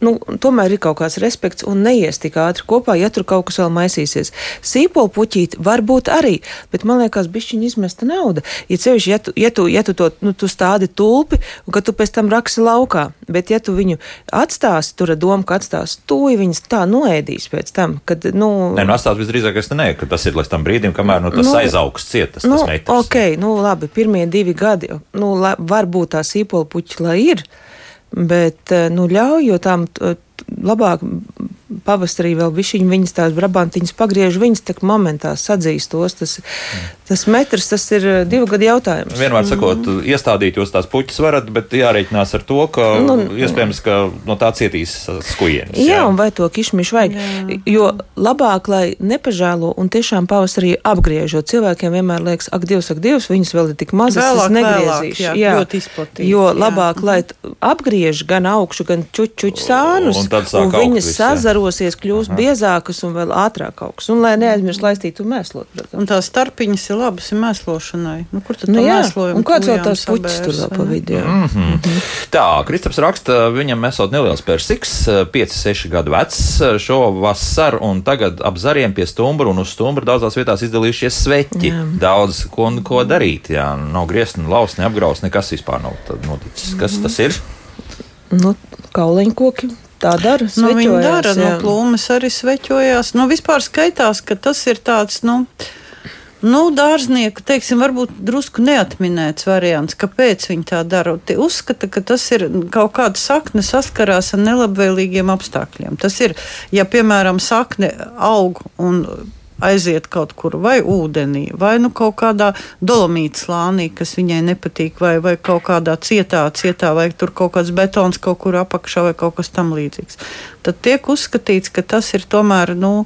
nu, tomēr ir kaut kāds respekts un neies tik ātri kopā, ja tur kaut kas vēl maisīsies. Sīpolu puķīt varbūt arī, bet man liekas, bišķiņa izmesta nauda. Ja cevišķi, ja tu, ja tu, ja tu to nu, tu stādi tulpi, un ka tu pēc tam raksi laukā, bet ja tu viņu atstāsi, tur ar domu, ka atstāsi tuvi, viņas tā noēdīs pēc tam, kad, nu. Nē, nu atstāt visdrīzāk, es ne, ka tas ir līdz tam brīdim, kamēr nu, tas nu, aizaugs ciet, tas, nu, tas metrs. Ok, nu labi, pirmie divi gadi, nu, la, varbūt tā sīpola puķa, lai ir, bet, eh, nu, ļauj, jo tām labāk pavasarī vēl bišķiņi viņas tās brabantiņas pagriež, viņas tak momentā sadzīstos. Tas, tas metrs, tas ir eh, divu gadu jautājums. Vienmēr sakot, mm. iestādīt jūs tās puķis varat, bet jārēķinās ar to, ka nu, iespējams, ka no tā cietīs skujienis. Jā, jā, un vai to kišmišu vajag. Jā. Jo labāk, lai nepažēlo un tiešām pavasarī apgriežot, cilvēkiem vienmēr liekas, ak, Dievs, ak, Dievs, viņas vēl ir tik mazas, vēlāk, es negriezīšu. Vēlāk, jā, jā, izplatīt, jo labāk, jā. lai apgriež gan augšu, gan čučuķu sānus, un, un viņas sazaro sarosies, kļūst Aha. biezākas un vēl ātrāk augs. Un lai neaizmirst laistīt un mēslot. Protams. Un tās starpiņas ir labas ir mēslošanai. Nu, kur tad nu, jā, mēslojam? Un kāds vēl tās puķis tur vēl pa vidu? Mm -hmm. Mm -hmm. Tā, Kristaps raksta, viņam esot neliels persiks, 5-6 gadu vecs šo vasaru, un tagad ap zariem pie stumbra un uz stumbra daudzās vietās izdalījušies sveķi. Jā. Daudz ko, ko darīt, jā, nav griezt, laust, neapgraust, nekas vispār nav noticis. Kas mm -hmm. tas ir? Nu, kauliņkoki Tā dara. Nu, viņi dara, jā. nu, plūmes arī sveķojās. Nu, vispār skaitās, ka tas ir tāds, nu, nu dārznieku, teiksim, varbūt drusku neatminēts variants, kāpēc viņi tā dara. Tie uzskata, ka tas ir kaut kāda sakne saskarās ar nelabvēlīgiem apstākļiem. Tas ir, ja, piemēram, sakne aug un aiziet kaut kur vai ūdenī, vai nu kaut kādā dolomīta slānī, kas viņai nepatīk, vai, vai kaut kādā cietā, cietā, vai tur kaut kāds betons kaut kur apakšā vai kaut kas tam līdzīgs. Tad tiek uzskatīts, ka tas ir tomēr nu,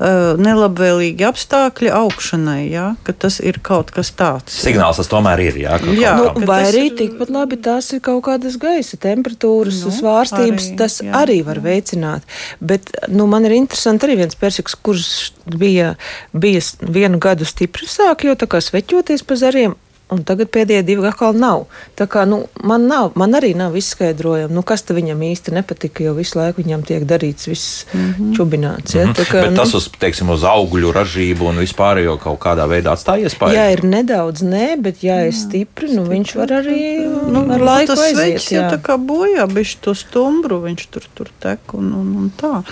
eh, nelabvēlīgi apstākļi augšanai, ja? ka tas ir kaut kas tāds. Signāls tas tomēr ir. Jā, ka Jā. Nu, ka vai arī ir- tikpat labi tās ir kaut kādas gaisa temperatūras, Nu, svārstības. arī, tas jā, arī var jā. veicināt. Bet nu, man ir interesanti arī viens persiks, kurš bija, bija s- vienu gadu stipri sāk jau tā kā sveķoties pa zariem. Un tagad pēdējie divi atkal nav. Tā kā, nu, man, nav, man arī nav izskaidrojumi, nu, kas viņam īsti nepatika, jo visu laiku viņam tiek darīts viss mm -hmm. čubināts. Ja? Tā kā, bet tas uz, teiksim, uz augļu ražību un vispārējo kaut kādā veidā atstāja iespēju. Ja ir nedaudz nē, bet ja ir stipri, nu, viņš var arī nu, ar laiku tas aiziet. veids jau jā. tā kā bojā, bišķi to stumbru, viņš tur, tur tek un, un, un tā.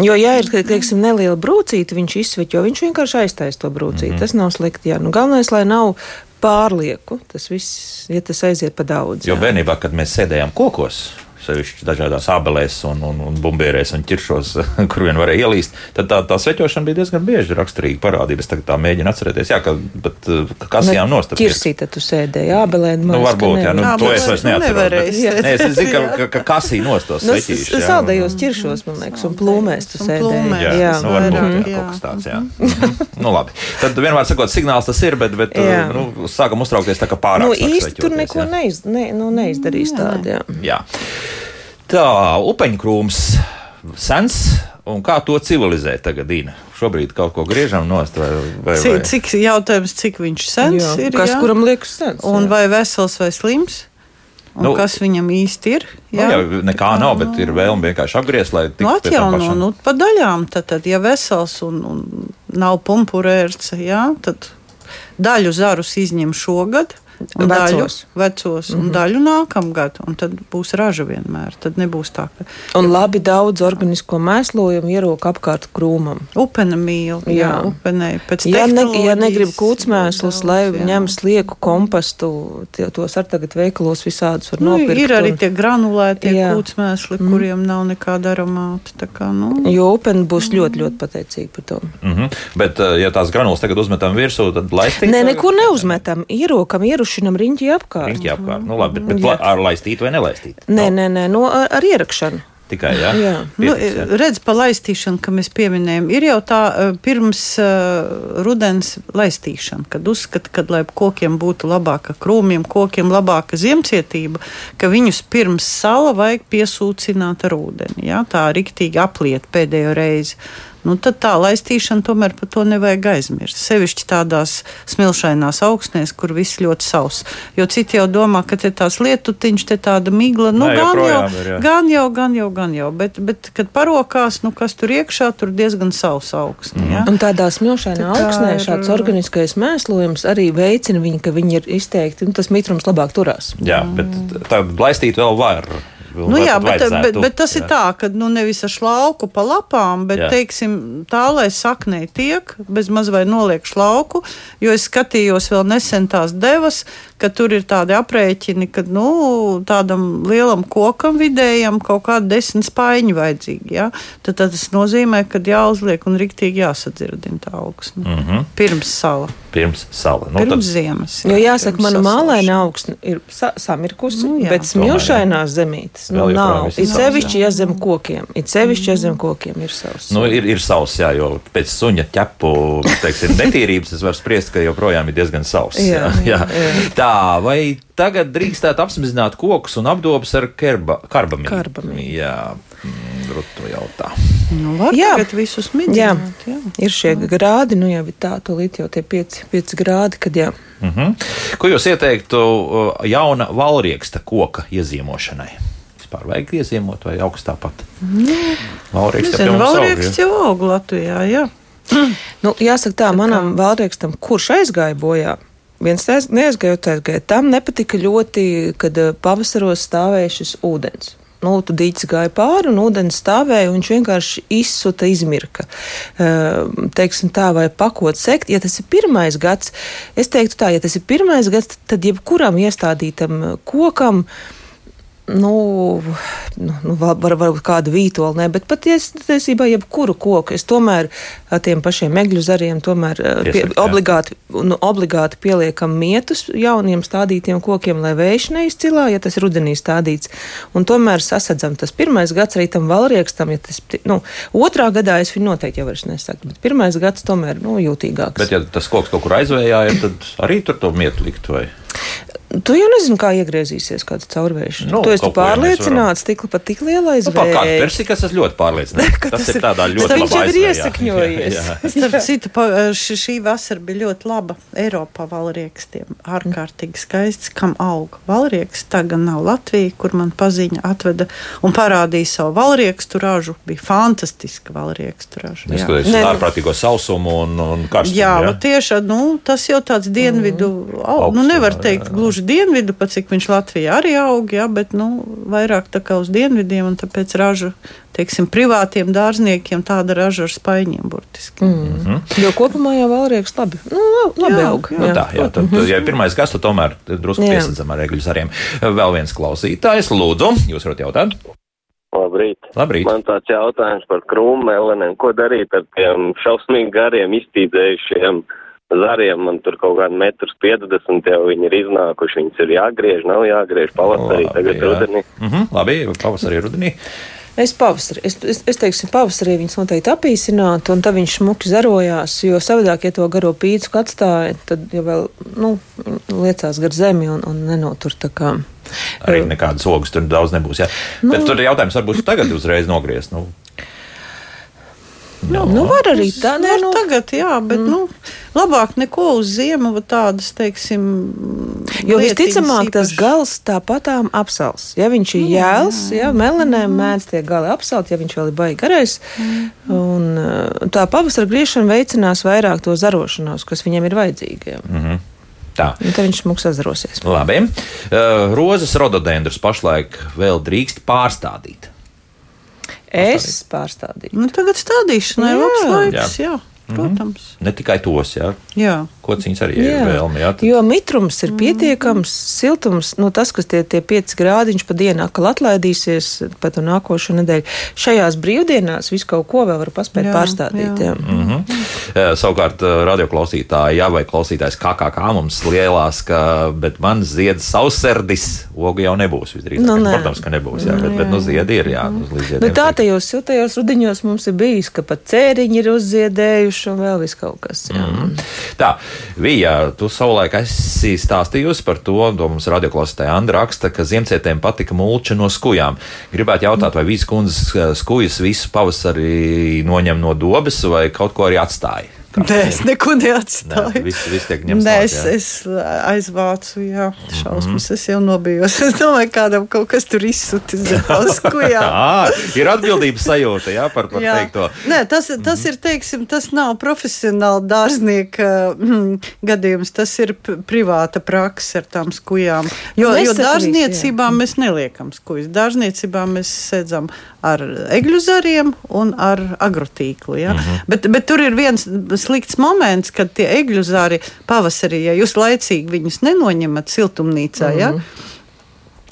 Jo, ja ir teiksim, neliela brūcīte, viņš izsveķo, viņš vienkārši aiztaisa to brūcīti. Mm -hmm. Tas nav slikti. Jā. Nu, galvenais, lai nav pārlieku, tas viss, ja tas aiziet pa daudz. Jo jā. bērnībā, kad mēs sēdējām kokos, sevišķi dažādās abelēs un, un, un bumbierēs un ķiršos, (laughs) kur vien varēja ielīst, tad tā, tā sveķošana bija diezgan bieži raksturīga parādība. Es tagad tā mēģinu atcerēties, jā, ka, bet uh, kasījām nost. tas Ķirsīte tu sēdēji, jā, belēn. Nu, varbūt, jā, nu, to es vairs tu neatceros. bet-. Nē, es zinu, ka, ka, ka kasī nost tos Nu, sveķīšus. jā, saldējos ķiršos, man liekas, un plūmēs tu sēdēji. Jā, jā. Nu, varbūt jā, jā. kaut kas tāds. Jā. Mhm. nu, labi. Tad vienmēr sakot, signāls tas ir, bet, bet nu, sākam uztraukties tā kā pārāk. Nu, īsti tur neko neiz, ne, nu, neizdarīs tādu. Jā. Jā. Tā, upeņkrūms sens. Un kā to civilizēt tagad, Dīna? Šobrīd kaut ko griežam nost, vai, vai, vai? Cik, cik jautājums, cik viņš sens Jā. ir? Kas jā? kuram liekas sens? Un jā. vai vesels vai slims? Un Nu, nu, kas viņam īsti ir? Nu, jā, nekā nav, bet ir vēlme vienkārši apgriezt, lai Nu, tiktu tam atjauno, pašam. nu, pa daļām. Tad, tad ja vesels un, un nav pumpurērce, jā, tad daļu zarus izņem šogad. Un daļu, Vecos. vecos un mm -hmm. daļu nākamgad, un tad būs raža vienmēr. Tad nebūs tā, ka Un labi daudz organisko mēslojumu ierok apkārt krūmam. upene mīl, jā, jā upenei pēc Ja, ne, ja negrib kūtsmēslus, lai jā. ņem slieku kompostu, tie, tos ar tagad veikalos visādus var Nu, nopirkt. ir arī un- tie granulētie Jā. kūtsmēsli, mm. kuriem nav nekāda aromāta. tā Kā, nu, Jo upeni būs ļoti, ļoti pateicīgi par to. Mm -hmm. Bet, uh, ja tās granulas tagad uzmetam virsū, tad laistīt. Nē, neko neuzmetam. Ierokam, ierušinam riņķi apkārt. Riņķi apkārt. Nu, labi, bet, bet Jā. ar laistīt vai nelaistīt? Nē, nē, nē, no, ar, ar ierakšanu. Tikai, jā. Jā. Nu, Pietiks, jā. redz, pa laistīšanu, ka mēs pieminējam, ir jau tā eh, pirms uh, rudens laistīšana, kad uzskata, ka, lai kokiem būtu labāka krūmiem, kokiem labāka ziemcietība, ka viņus pirms sala vajag piesūcināt ar ūdeni. Ja? Tā riktīgi apliet pēdējo reizi. Nu, tad tā laistīšana tomēr par to nevajag aizmirst. Sevišķi tādās smilšainās augsnēs, kur viss ļoti sauss. Jo citi jau domā, ka te tās lietutiņš, te tāda migla, nu, Nē, gan jau, ir, jā. gan jau, gan jau, gan jau. Bet, bet kad parokās, nu, kas tur iekšā, tur diezgan savs augsne. Ja? Un tādā smilšainā Tā augsnē ir- šāds organiskais mēslojums arī veicina viņu, ka viņi ir izteikti, nu, tas mitrums labāk turās. jā, bet tā laistīt vēl var. Nu, jā, bet, bet, bet tas ir jā. tā, ka nu, nevis ar šlauku pa lapām, bet Jā. teiksim, tā, lai saknē tiek, bez maz vai noliek šlauku. Jo es skatījos vēl nesen tās devas, ka tur ir tādi aprēķini, ka nu, tādam lielam kokam vidējam kaut kādi desmit spaiņi vajadzīgi. Ja? Tad, tad tas nozīmē, ka jāuzliek un riktīgi jāsadzirdina tā augsne. Mm Mhm. Pirms sala, Pirms sala. Nu, pirms tad, ziemas. Jo jāsaka, mana mālaina augsne ir sa samirkusi, Nu, jā. bet smilšainās zemītes nu, nav. ir sevišķi, ja zem kokiem, ir sevišķi, ja zem kokiem ir savs. Nu, ir, ir savs, jā, jo pēc suņa ķepu teiksim, (laughs) netīrības es varu spriest, ka joprojām ir diezgan savs. Jā, jā, Tā, vai tagad drīkstētu apsmazināt kokus un apdobus ar kerba, karbamīnu? Karbamīnu. Jā, mm, grūti jautā. Nu, var Jā. tagad visus Jā, midzināt. Jā. ir šie grādi, nu jau ir tā, tūlīt jau tie pieci, pieci grādi, kad jā. Mhm. Ko jūs ieteiktu uh, jauna valrieksta koka iezīmošanai? Vispār vajag iezīmot vai augstā pat? Valrieksta Nezinu, pilns aug, Valrieks ja? jau aug Latvijā, jā. Nu, jāsaka tā, manam valdniekstam, kurš aizgāja bojā, viens neaizgāja, otrs aizgāja. Tam nepatika ļoti, kad eh, pavasaros stāvēja šis ūdens. Nu, tu dīķis gāja pāri un ūdens stāvēja, un viņš vienkārši izsuta, izmirka. Uh, teiksim tā, vai pakot sekt, ja tas ir pirmais gads, es teiktu tā, ja tas ir pirmais gads, tad jebkuram iestādītam kokam Nu, nu, nu var, var, varbūt kādu vītoli, ne, bet patiesībā jebkuru koku es tomēr tiem pašiem egļu zariem tomēr eh, pie, Iesakt, jā. obligāti, nu, obligāti pieliekam mietus jauniem stādītiem kokiem, lai vējš neizcilā, ja tas rudenī stādīts. Un tomēr sasadzam tas pirmais gads arī tam valriekstam, ja tas, nu, otrā gadā es viņu noteikti jau vairs nesaku, bet pirmais gads tomēr, nu, jūtīgāks. Bet, ja tas koks kaut kur aizvējā, ja, tad arī tur to mietu likt. Vai? Tu jau nezini, kā iegriezīsies kāds caurvējš. Nu, tu esi pārliecināts, tik pat tik lielā Nu, kādu izvēle. persikas es ļoti pārliecināts. (laughs) Tas, tas ir tādā ļoti tas viņš labā jau ir iesakņojies. (laughs) Jā, jā. Starp citu, pa- ši- šī vasara bija ļoti laba Eiropā valriekstiem. Ārkārtīgi skaists, kam aug valrieks. Tā gan nav Latvija, kur man paziņa atveda un parādīja savu valriekstu ražu. Bija fantastiska valriekstu. Neskatoties uz Nē, nu- ārprātīgo sausumu un, un karstumu. Jā, jā? tieši nu, tas jau tāds dienvidu, mm. nu, nevar teikt jā. Gluži dienvidu, pat cik viņš Latvijā arī aug, jā, bet nu, vairāk tā kā uz dienvidiem, un tāpēc raža, teiksim, privātiem dārzniekiem tāda raža ar spaiņiem burtiski. Mm. Jo kopumā jau valrieks labi, nu, labi, Jā, aug. jā. Nu, tā, jā, tad, tad, ja ir pirmais gads, tad tomēr drusku Jā. piesadzam ar egļu zariem. Vēl viens klausītājs, lūdzu, jūs varat jautāt? Labrīt. Labrīt. Man tāds jautājums par krūmmelenēm. Ko darīt ar tiem šausmīgi gariem iztīdzējušiem zariem? Man tur kaut kādi metrus 50 jau viņi ir iznākuši. Viņus ir jāgriež, nav jāgriež pavasarī, Labi, tagad jā. rudenī. Mhm, labi, pavasarī, rudenī. Es pavasarī, es, es, es teiksim, pavasarī viņus noteikti apīsinātu, un tad viņš smuki zarojās, jo savādāk, ja to garo pīcu atstāja, tad jau vēl, nu, liecās gar zemi un, un nenotur tā kā. Arī nekādas ogas tur daudz nebūs. Jā. Nu, Bet tur jautājums, varbūt tagad uzreiz nogriezt. Nu, Nu, nu var arī tā, Nē, nu, nu, tagad, jā, bet mm. nu, labāk neko uz ziemu va tādas, teiksim, Jo visticamāk, tas gals tāpatām apsals. Ja viņš ir jēls, ja melanēm mēdz tie gali apsalt, ja viņš vēl ir baigi garais. Un, uh, tā pavasara griešana veicinās vairāk to zarošanos, kas viņam ir vajadzīgi. Ja. tā. Un tad viņš smūgs sazarosies. Labi. Uh, rozes rododendrus pašlaik vēl drīkst pārstādīt. Es pārstādīju. Nu, tagad stādīšanai Jā. labs laiks, jā, Mhm. protams. Ne tikai tos, jā. Jā. Kociņas arī ir vēlme. Jā, tad- Jo mitrums ir pietiekams, siltums, nu, tas, kas tie, tie 5 grādiņš pa dienu atkal atlaidīsies pat un nākošo nedēļu. Šajās brīvdienās visu kaut ko vēl var paspēt Jā, pārstādīt. jā. Jā. Mhm. Eh, Savukārt, eh, radioklausītāji, jā, vai klausītājs KKK mums lielās, ka, bet man zied sauserdis, ogu jau nebūs visdrīzāk. Nu, nē. Protams, ka nebūs, jā, bet, bet nu ziedi ir, jā, Nu, ziediem. tā tajos siltajos rudeņos mums ir bijis, ka pat cēriņi ir uzziedējuši un vēl viss kaut kas. Jā. Mm. Tā, Vija, tu savulaik esi stāstījusi par to, to mums radioklausītāja Andra raksta, ka ziemcietēm patika mulča no skujām. Gribētu jautāt, vai visi kundzes eh, skujas visu pavasarī noņem no dobes vai kaut ko arī atstāja? Nē, es neko Nē, neatstāju. viss, viss tiek ņemts Nē, es, jā. Mhm. es aizvācu, jā, šausmas. Es jau nobijos. Es domāju, kādam kaut kas tur. (laughs) (laughs) Ā, ir atbildības sajūta jā, par, par Jā. teikto. Nē, tas, tas ir, teiksim, tas nav profesionāli dārznieka mm, gadījums. Tas ir privāta praksa ar tām skujām. Jo, jo dārzniecībā mēs neliekam skujas. Dārzniecībā mēs sēdzam ar egļu zariem un ar agrotīklu. Ja? Mhm. Bet, bet tur ir viens slikts moments, kad tie egļu zari pavasarī, ja jūs laicīgi viņus nenoņemat siltumnīcā. Ja?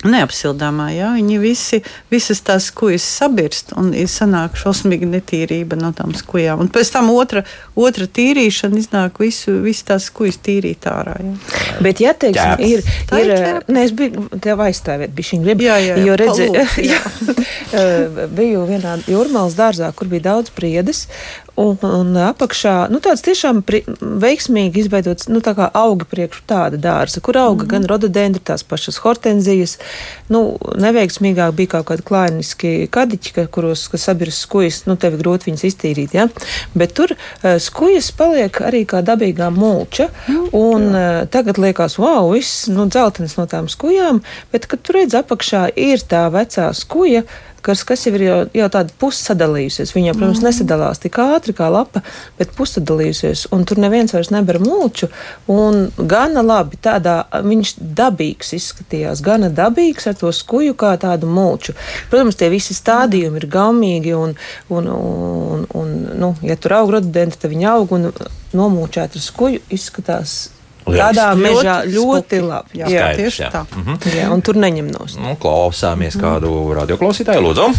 Neapsildāmā, jā, viņi visi, visas tās kujas sabirst un ir sanāk šausmīga netīrība no tām skujām. Un pēc tam otra, otra tīrīšana iznāk visu, visu tās kujas tīrīt ārā. Jā. Bet, ja teiksim, ir, ir ir ķēpa. nē, es biju tev aizstāvēt, bija šī griba. Jā, jā, jā, jo redzēju, palūdzu, (laughs) jā. (laughs) Eh, biju vienā jūrmālas dārzā, kur bija daudz priedes. Un, un apakšā nu, tāds tiešām pri, veiksmīgi izveidots nu, tā kā auga priekš tāda dārza, kur auga mm -hmm. gan rododendri, tās pašas hortenzijas. Nu, neveiksmīgāk bija kaut kādi klāniski kadiķi, ka- kuros sabirs skujas, nu, tev ir grūti viņus iztīrīt. Ja? Bet tur uh, skujas paliek arī kā dabīgā mulča. Un uh, tagad liekas, wow, viss nu, dzeltenis no tām skujām, bet, kad tur redz apakšā, ir tā vecā skuja kas, kas jau ir jau, jau tāda pussadalījusies. Viņa, protams, mm. nesadalās tik ātri kā lapa, bet pussadalījusies. Un tur neviens vairs nebar mulču. Un gana labi, tādā viņš dabīgs izskatījās, gana dabīgs ar to skuju kā tādu mulču. Protams, tie visi stādījumi ir gaumīgi un, un, un, un nu, ja tur aug rododendri, tad viņi aug un nomulčēt ar skuju izskatās Tādā mežā Ļoti labi. Jā, Skaidrs, tieši jā. tā. Mhm. jā, un tur neņem nost. Nu, klausāmies kādu radioklausītāju, lūdzu.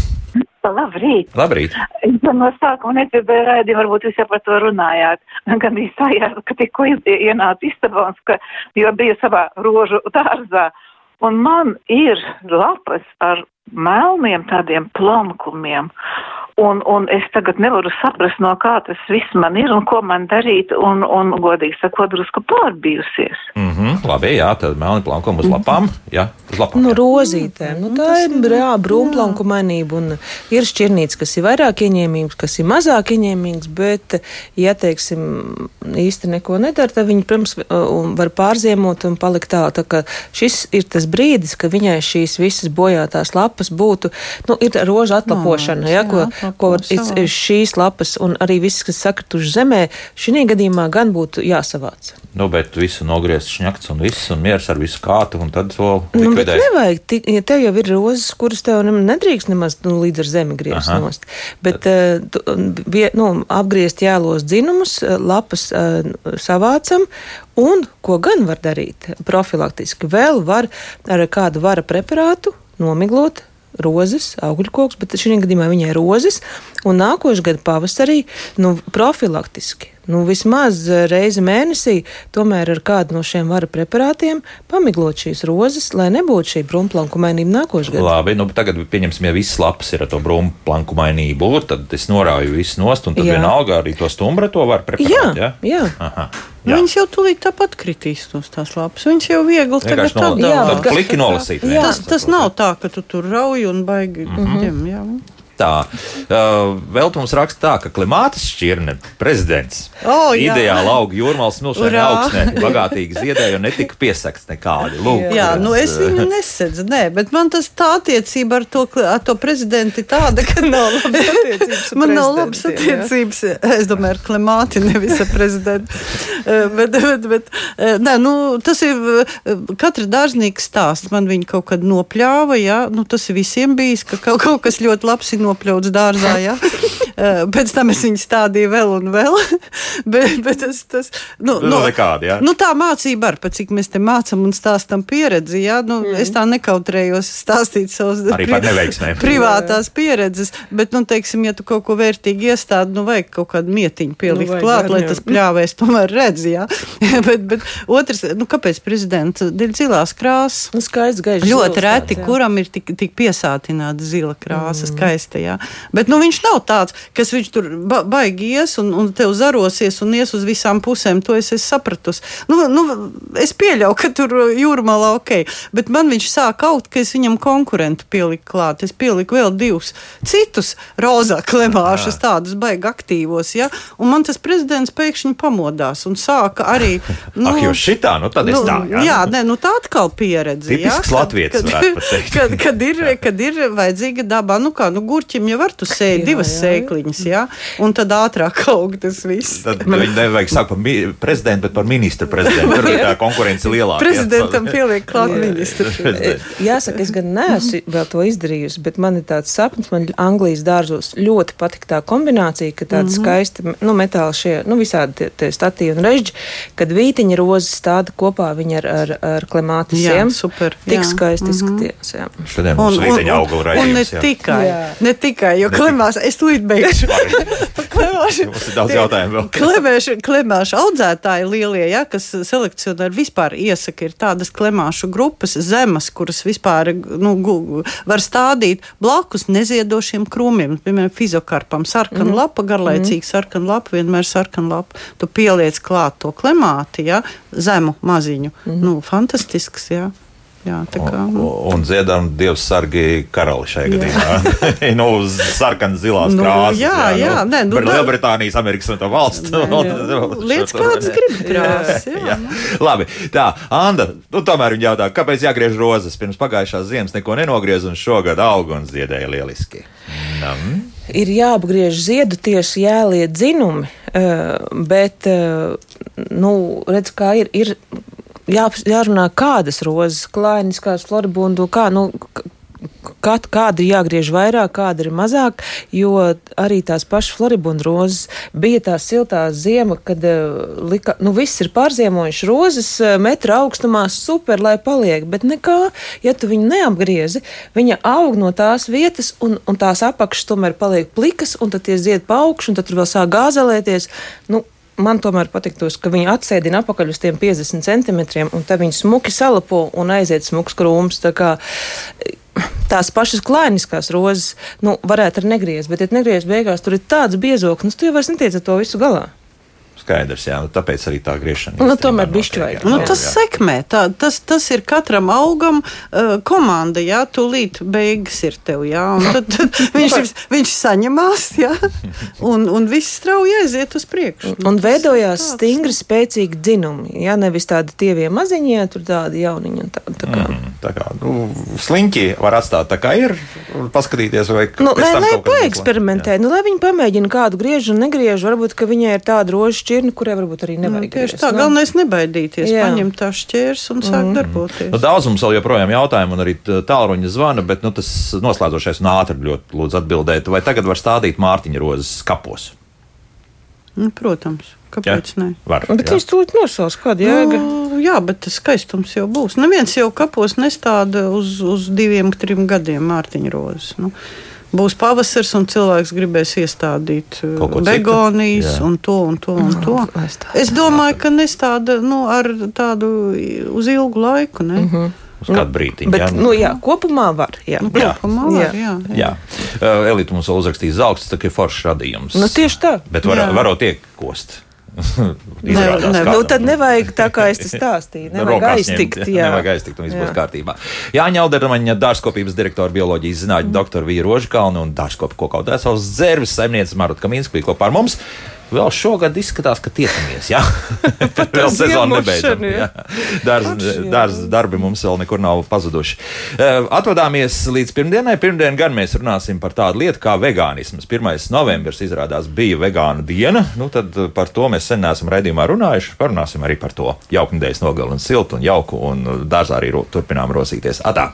Labrīt! Labrīt! Es no sākuma nedzirdēju raidījumu, varbūt jūs jau par to runājāt. Gan izstājās, ka tikko ienāca istabā, un ka, jo bija savā rožu dārzā. Un man ir lapas ar melniem tādiem plankumiem. Un, un es tagad nevaru saprast, no kā tas viss man ir un ko man darīt, un, un godīgi sakot, drusku pārbijusies. Mm -hmm, labi, jā, tad melni plankumi uz lapām. Jā, uz lapām. Nu, jā. rozītēm. Nu, tā ir jā, brūnplanku mainība. Un ir šķirnīts, kas ir vairāk ieņēmīgs, kas ir mazāk ieņēmīgs. Bet, ja teiksim, īsti neko nedara, tad viņi, protams, un var pārziemot un palikt tā. tā ka šis ir tas brīdis, kad viņai šīs visas bojātās lapas būtu, nu, ir roža atlapošana, ja, ko, atlapo ko var, savā. it- šīs lapas un arī viss, kas sakrituši zemē, šī gadījumā gan būtu jāsavāc. Nu, bet visu nogriezt šņakts un viss, un miers ar visu kātu, un tad to Nu, bet likvidēt. nevajag, tik- ja tev jau ir rozes, kuras tev nedrīkst nemaz nu, līdz ar zemi griezt Aha. nost. Bet uh, tu, vie, nu, apgriezt jēlos dzinumus, eh, lapas uh, savācam, un ko gan var darīt profilaktiski? Vēl var ar kādu vara preparātu nomiglot. Rozes, augļkoks, bet šī gadījumā viņai rozes, un nākošais gada pavasarī nu, profilaktiski nu, vismaz eh, reizi mēnesī, tomēr ar kādu no šiem vara preparātiem pamiglot šīs rozes, lai nebūtu šī brūnplanku mainība nākošais gads. Labi, nu tagad pieņemsim, ja viss lapas ir ar to brūmu planku mainību, tad es norāju visu nost, un tad Jā. vienalga arī to stumbra to var preparēt. Jā, jā. Aha. Jā. Viņas jau tūlīt tāpat kritīs no tās lapas. Viņas jau viegli tagad tādā. Jā, tā pliki nolasīt. Jā. Tas, tas nav tā, ka tu tur rauj un baigi. Mm -hmm. jā. Tā, uh, vēl mums raksta tā, ka klimātas šķirne, prezidents, O, jā. ideāli auga jūrmālas smilšana Urā! augsnē, bagātīgi ziedēja un netika piesakts nekādi. Lūk, Jā, nu es viņu nesedzu, nē, bet man tas tā attiecība ar to, ar to prezidentu ir tāda, ka (laughs) nav labas attiecības ar Man nav labas prezidentiem, jā. attiecības, es domāju, ar klimāti, nevis ar prezidentu. (laughs) Eh, bet, bet, bet, eh, nē, nu, tas ir eh, katra dārznieka stāsts. Man viņa kaut kad nopļāva, jā, nu, tas ir visiem bijis, ka kaut, kaut kas ļoti labs ir nopļauts dārzā, jā. (laughs) Pēc tam es viņu stādīju vēl un vēl. (laughs) bet, bet tas, tas, nu, Nu, nekādi, jā. Nu, tā mācība ar, pat cik mēs te mācām un stāstam pieredzi, jā, nu, mm. es tā nekautrējos stāstīt par neveiksmēm. (laughs) privātās pieredzes, bet, nu, teiksim, ja tu kaut ko vērtīgi iestādi, nu, vajag kaut kādu mietiņu pielikt Nu, nu, klāt, lai tas pļāvēs tomēr redz, jā. (laughs) bet, bet otrs, nu, kāpēc prezidents dēļ zilās krāsas? Nu, skaists, gaišs. Ļoti reti, jā. kuram ir tik, tik piesātināta zila krāsa, mm. skaista. Jā. Bet nu, viņš nav tāds, kas viņš tur ba baigi ies un, un tev zarosies un ies uz visām pusēm. To es esmu sapratusi. Nu, nu, es pieļauju, ka tur jūrmālā ok, bet man viņš sāk kaut, ka es viņam konkurentu pieliku klāt. Es pieliku vēl divus citus rozā klemāšus, tādus baigi aktīvos. Ja? Un man tas prezidents pēkšņi pamodās un sāka arī. (laughs) Nu, Ak, jau šitā, nu tad es nu, tā. Jā, jā nē, nu tā atkal pieredze. Tipisks jā, latvietis, pat teikt. (laughs) Kad, kad, ir, kad ir vajadzīga dabā, nu kā, nu gurķim jau var tu sēdi divas jā. Sēkliņas, jā, un tad ātrāk (laughs) aug tas viss. Tad viņi nevajag sākt par mi- prezidentu, bet par ministru prezidentu. Tur ir tā konkurence lielāka. Prezidentam jā. pieliek klāt ministru. (laughs) Jāsaka, es gan neesmu vēl to izdarījusi, bet man ir tāds sapnis. Man Anglijas dārzos ļoti patīk tā kombinācija, ka tāda mm -hmm. skaista nu, metāla šie nu, visādi tie, tie statīvi un režģi, kad vītiņa rozes stāda kopā viņa ar, ar, ar Jā, klimātisiem. super, Tik jā. skaisti Mhm. izskatījās. jā. Šodien mums ir vīteņa augura un ne raidījums. jā. tikai, Jā. ne tikai, jo klimās, es tūlīt beigšu. Klimāšu- Mums ir daudz jautājumu vēl. Klemēšu, klemēšu audzētāji lielie, ja, kas selekcionēri vispār iesaka, ir tādas klemēšu grupas zemes, kuras vispār nu, gu- var stādīt blakus neziedošiem krūmiem. Piemēram, fizokarpam sarkana mm. lapa, garlaicīga sarkana lapa, vienmēr sarkana lapa. Tu pieliec klāt to klemāti, ja, zemu maziņu. Mm. Nu, fantastisks, jā. Jā, tā kā. Un, un dziedam Dievs sargi karali šajā gadījumā. (laughs) nu, uz sarkanas zilās Nu, krāsas. jā, jā, nē, nu, Par Lielbritānijas, Amerikas un tā valsts. Lietas kādas grib (laughs) krāsas. Jā. Jā. Labi, tā, Anna, nu, tomēr viņa jautā, kāpēc jāgriež rozes? Pirms pagājušās ziemas neko nenogriez, un šogad auga un ziedēja lieliski. Mm. ir jāapgriež ziedu tieši jāliet dzinumi, eh, bet, eh, nu, redz, kā ir, ir jā, jārunā kādas rozes, klainis, kāds floribundu, kā, nu, k- kā, kāda ir jāgriež vairāk, kāda ir mazāk, jo arī tās pašas floribunda rozes bija tā siltā ziema, kad uh, lika, nu viss ir pārziemojuši rozes uh, metra augstumā, super, lai paliek, bet nekā, ja tu viņu neapgriezi, viņa aug no tās vietas un, un tās apakšas tomēr paliek plikas, un tad tie zied pa augšu, un tad tur vēl sāk gāzelēties. Nu, man tomēr patiktos, ka viņi atsēdina apakaļ uz tiem 50 centimetriem, un tad viņi smuki salapo un aiziet smuks krūms. Tā kā tās pašas klāniskās rozes, nu, varētu arī negriezt, bet, ja negriezt beigās, tur ir tāds biezoklis, tu jau vairs netiec ar to visu galā. Skaidrs, jā, tāpēc arī tā griešana. Nu, tomēr notiek, bišķi vajag. Nu, tas jā. sekmē, tā, tas, tas ir katram augam uh, komanda, jā, tūlīt beigas ir tev, jā, un tad, tad (laughs) viņš, ir- viņš saņemās, jā, un, un viss strauji aiziet uz priekšu. Un veidojās Tāds. stingri, spēcīgi dzinumi. Jā, nevis tādi tievie maziņie, tur tādi jauniņi. un Tā, tā kā. Mm, tā kā nu, sliņķi var atstāt tā, kā ir, un paskatīties, vai Nu, lai lai paeksperimentē, nu, lai viņi pamēģina kādu griežu un negriežu. Varbūt, ka viņai ir tāda rožu šķirne, kurai varbūt arī Nu, nevajag. tieši griezt, tā, nu. galvenais nebaidīties, Jā. paņemt tā šķērs un sākt mm. darboties. Nu, daudz mums vēl joprojām jautājumu, un arī tālruņa zvana, bet nu, tas noslēdzošais un ātri ļoti lūdzu atbildēt, vai tagad var stādīt Mārtiņa rozes kapos? Nu, protams, kāpēc ne? Var. Bet jā. viņš to nosauc, kāda jēga. Nu, jā, bet tas skaistums jau būs. Neviens jau kapos nestāda uz, uz diviem, trim gadiem mārciņu rozes. Nu, būs pavasars, un cilvēks gribēs iestādīt uh, begonijas Jā. un to un to. Un to. lai stāda. Es domāju, ka nestāda nu, ar tādu uz ilgu laiku. Ne? Mm -hmm. Uz kādu brīdiņu. Bet, jā. nu, jā, kopumā var. Jā. nu, Jā. kopumā var, jā. Jā. Jā, uh, Elīte mums vēl uzrakstīs zelts, tā kā ir foršs radījums. Nu, tieši tā. Bet var, Jā. varot iekost. (laughs) ne- Izrādās kādam. Nu, tad nevajag tā, kā es stāstīju. (laughs) Nevajag Rokās aiztikt. Jā. Nevajag aiztikt, un viss Jā. būs kārtībā. Jāņa Aldermaņa dārzkopības direktora bioloģijas zinātņu doktora Vīra Rožkalna un dārzkopu koku dēsavas dzērvis saimniece Marta Kaminska bija kopā ar mums. Vēl šogad izskatās, ka tiekamies. Jā, (laughs) (laughs) vēl sezona (laughs) dārz darbi mums vēl nekur nav pazuduši. Eh, Atvadāmies līdz pirmdienai. Pirmdien gan mēs runāsim par tādu lietu kā vegānisms. 1. novembris izrādās bija vegāna diena. Nu, tad par to mēs sen neesam raidījumā runājuši. Parunāsim arī par to. Jauku nedēļas nogali un siltu un jauku un dārzā arī turpinām rosīties. Atā!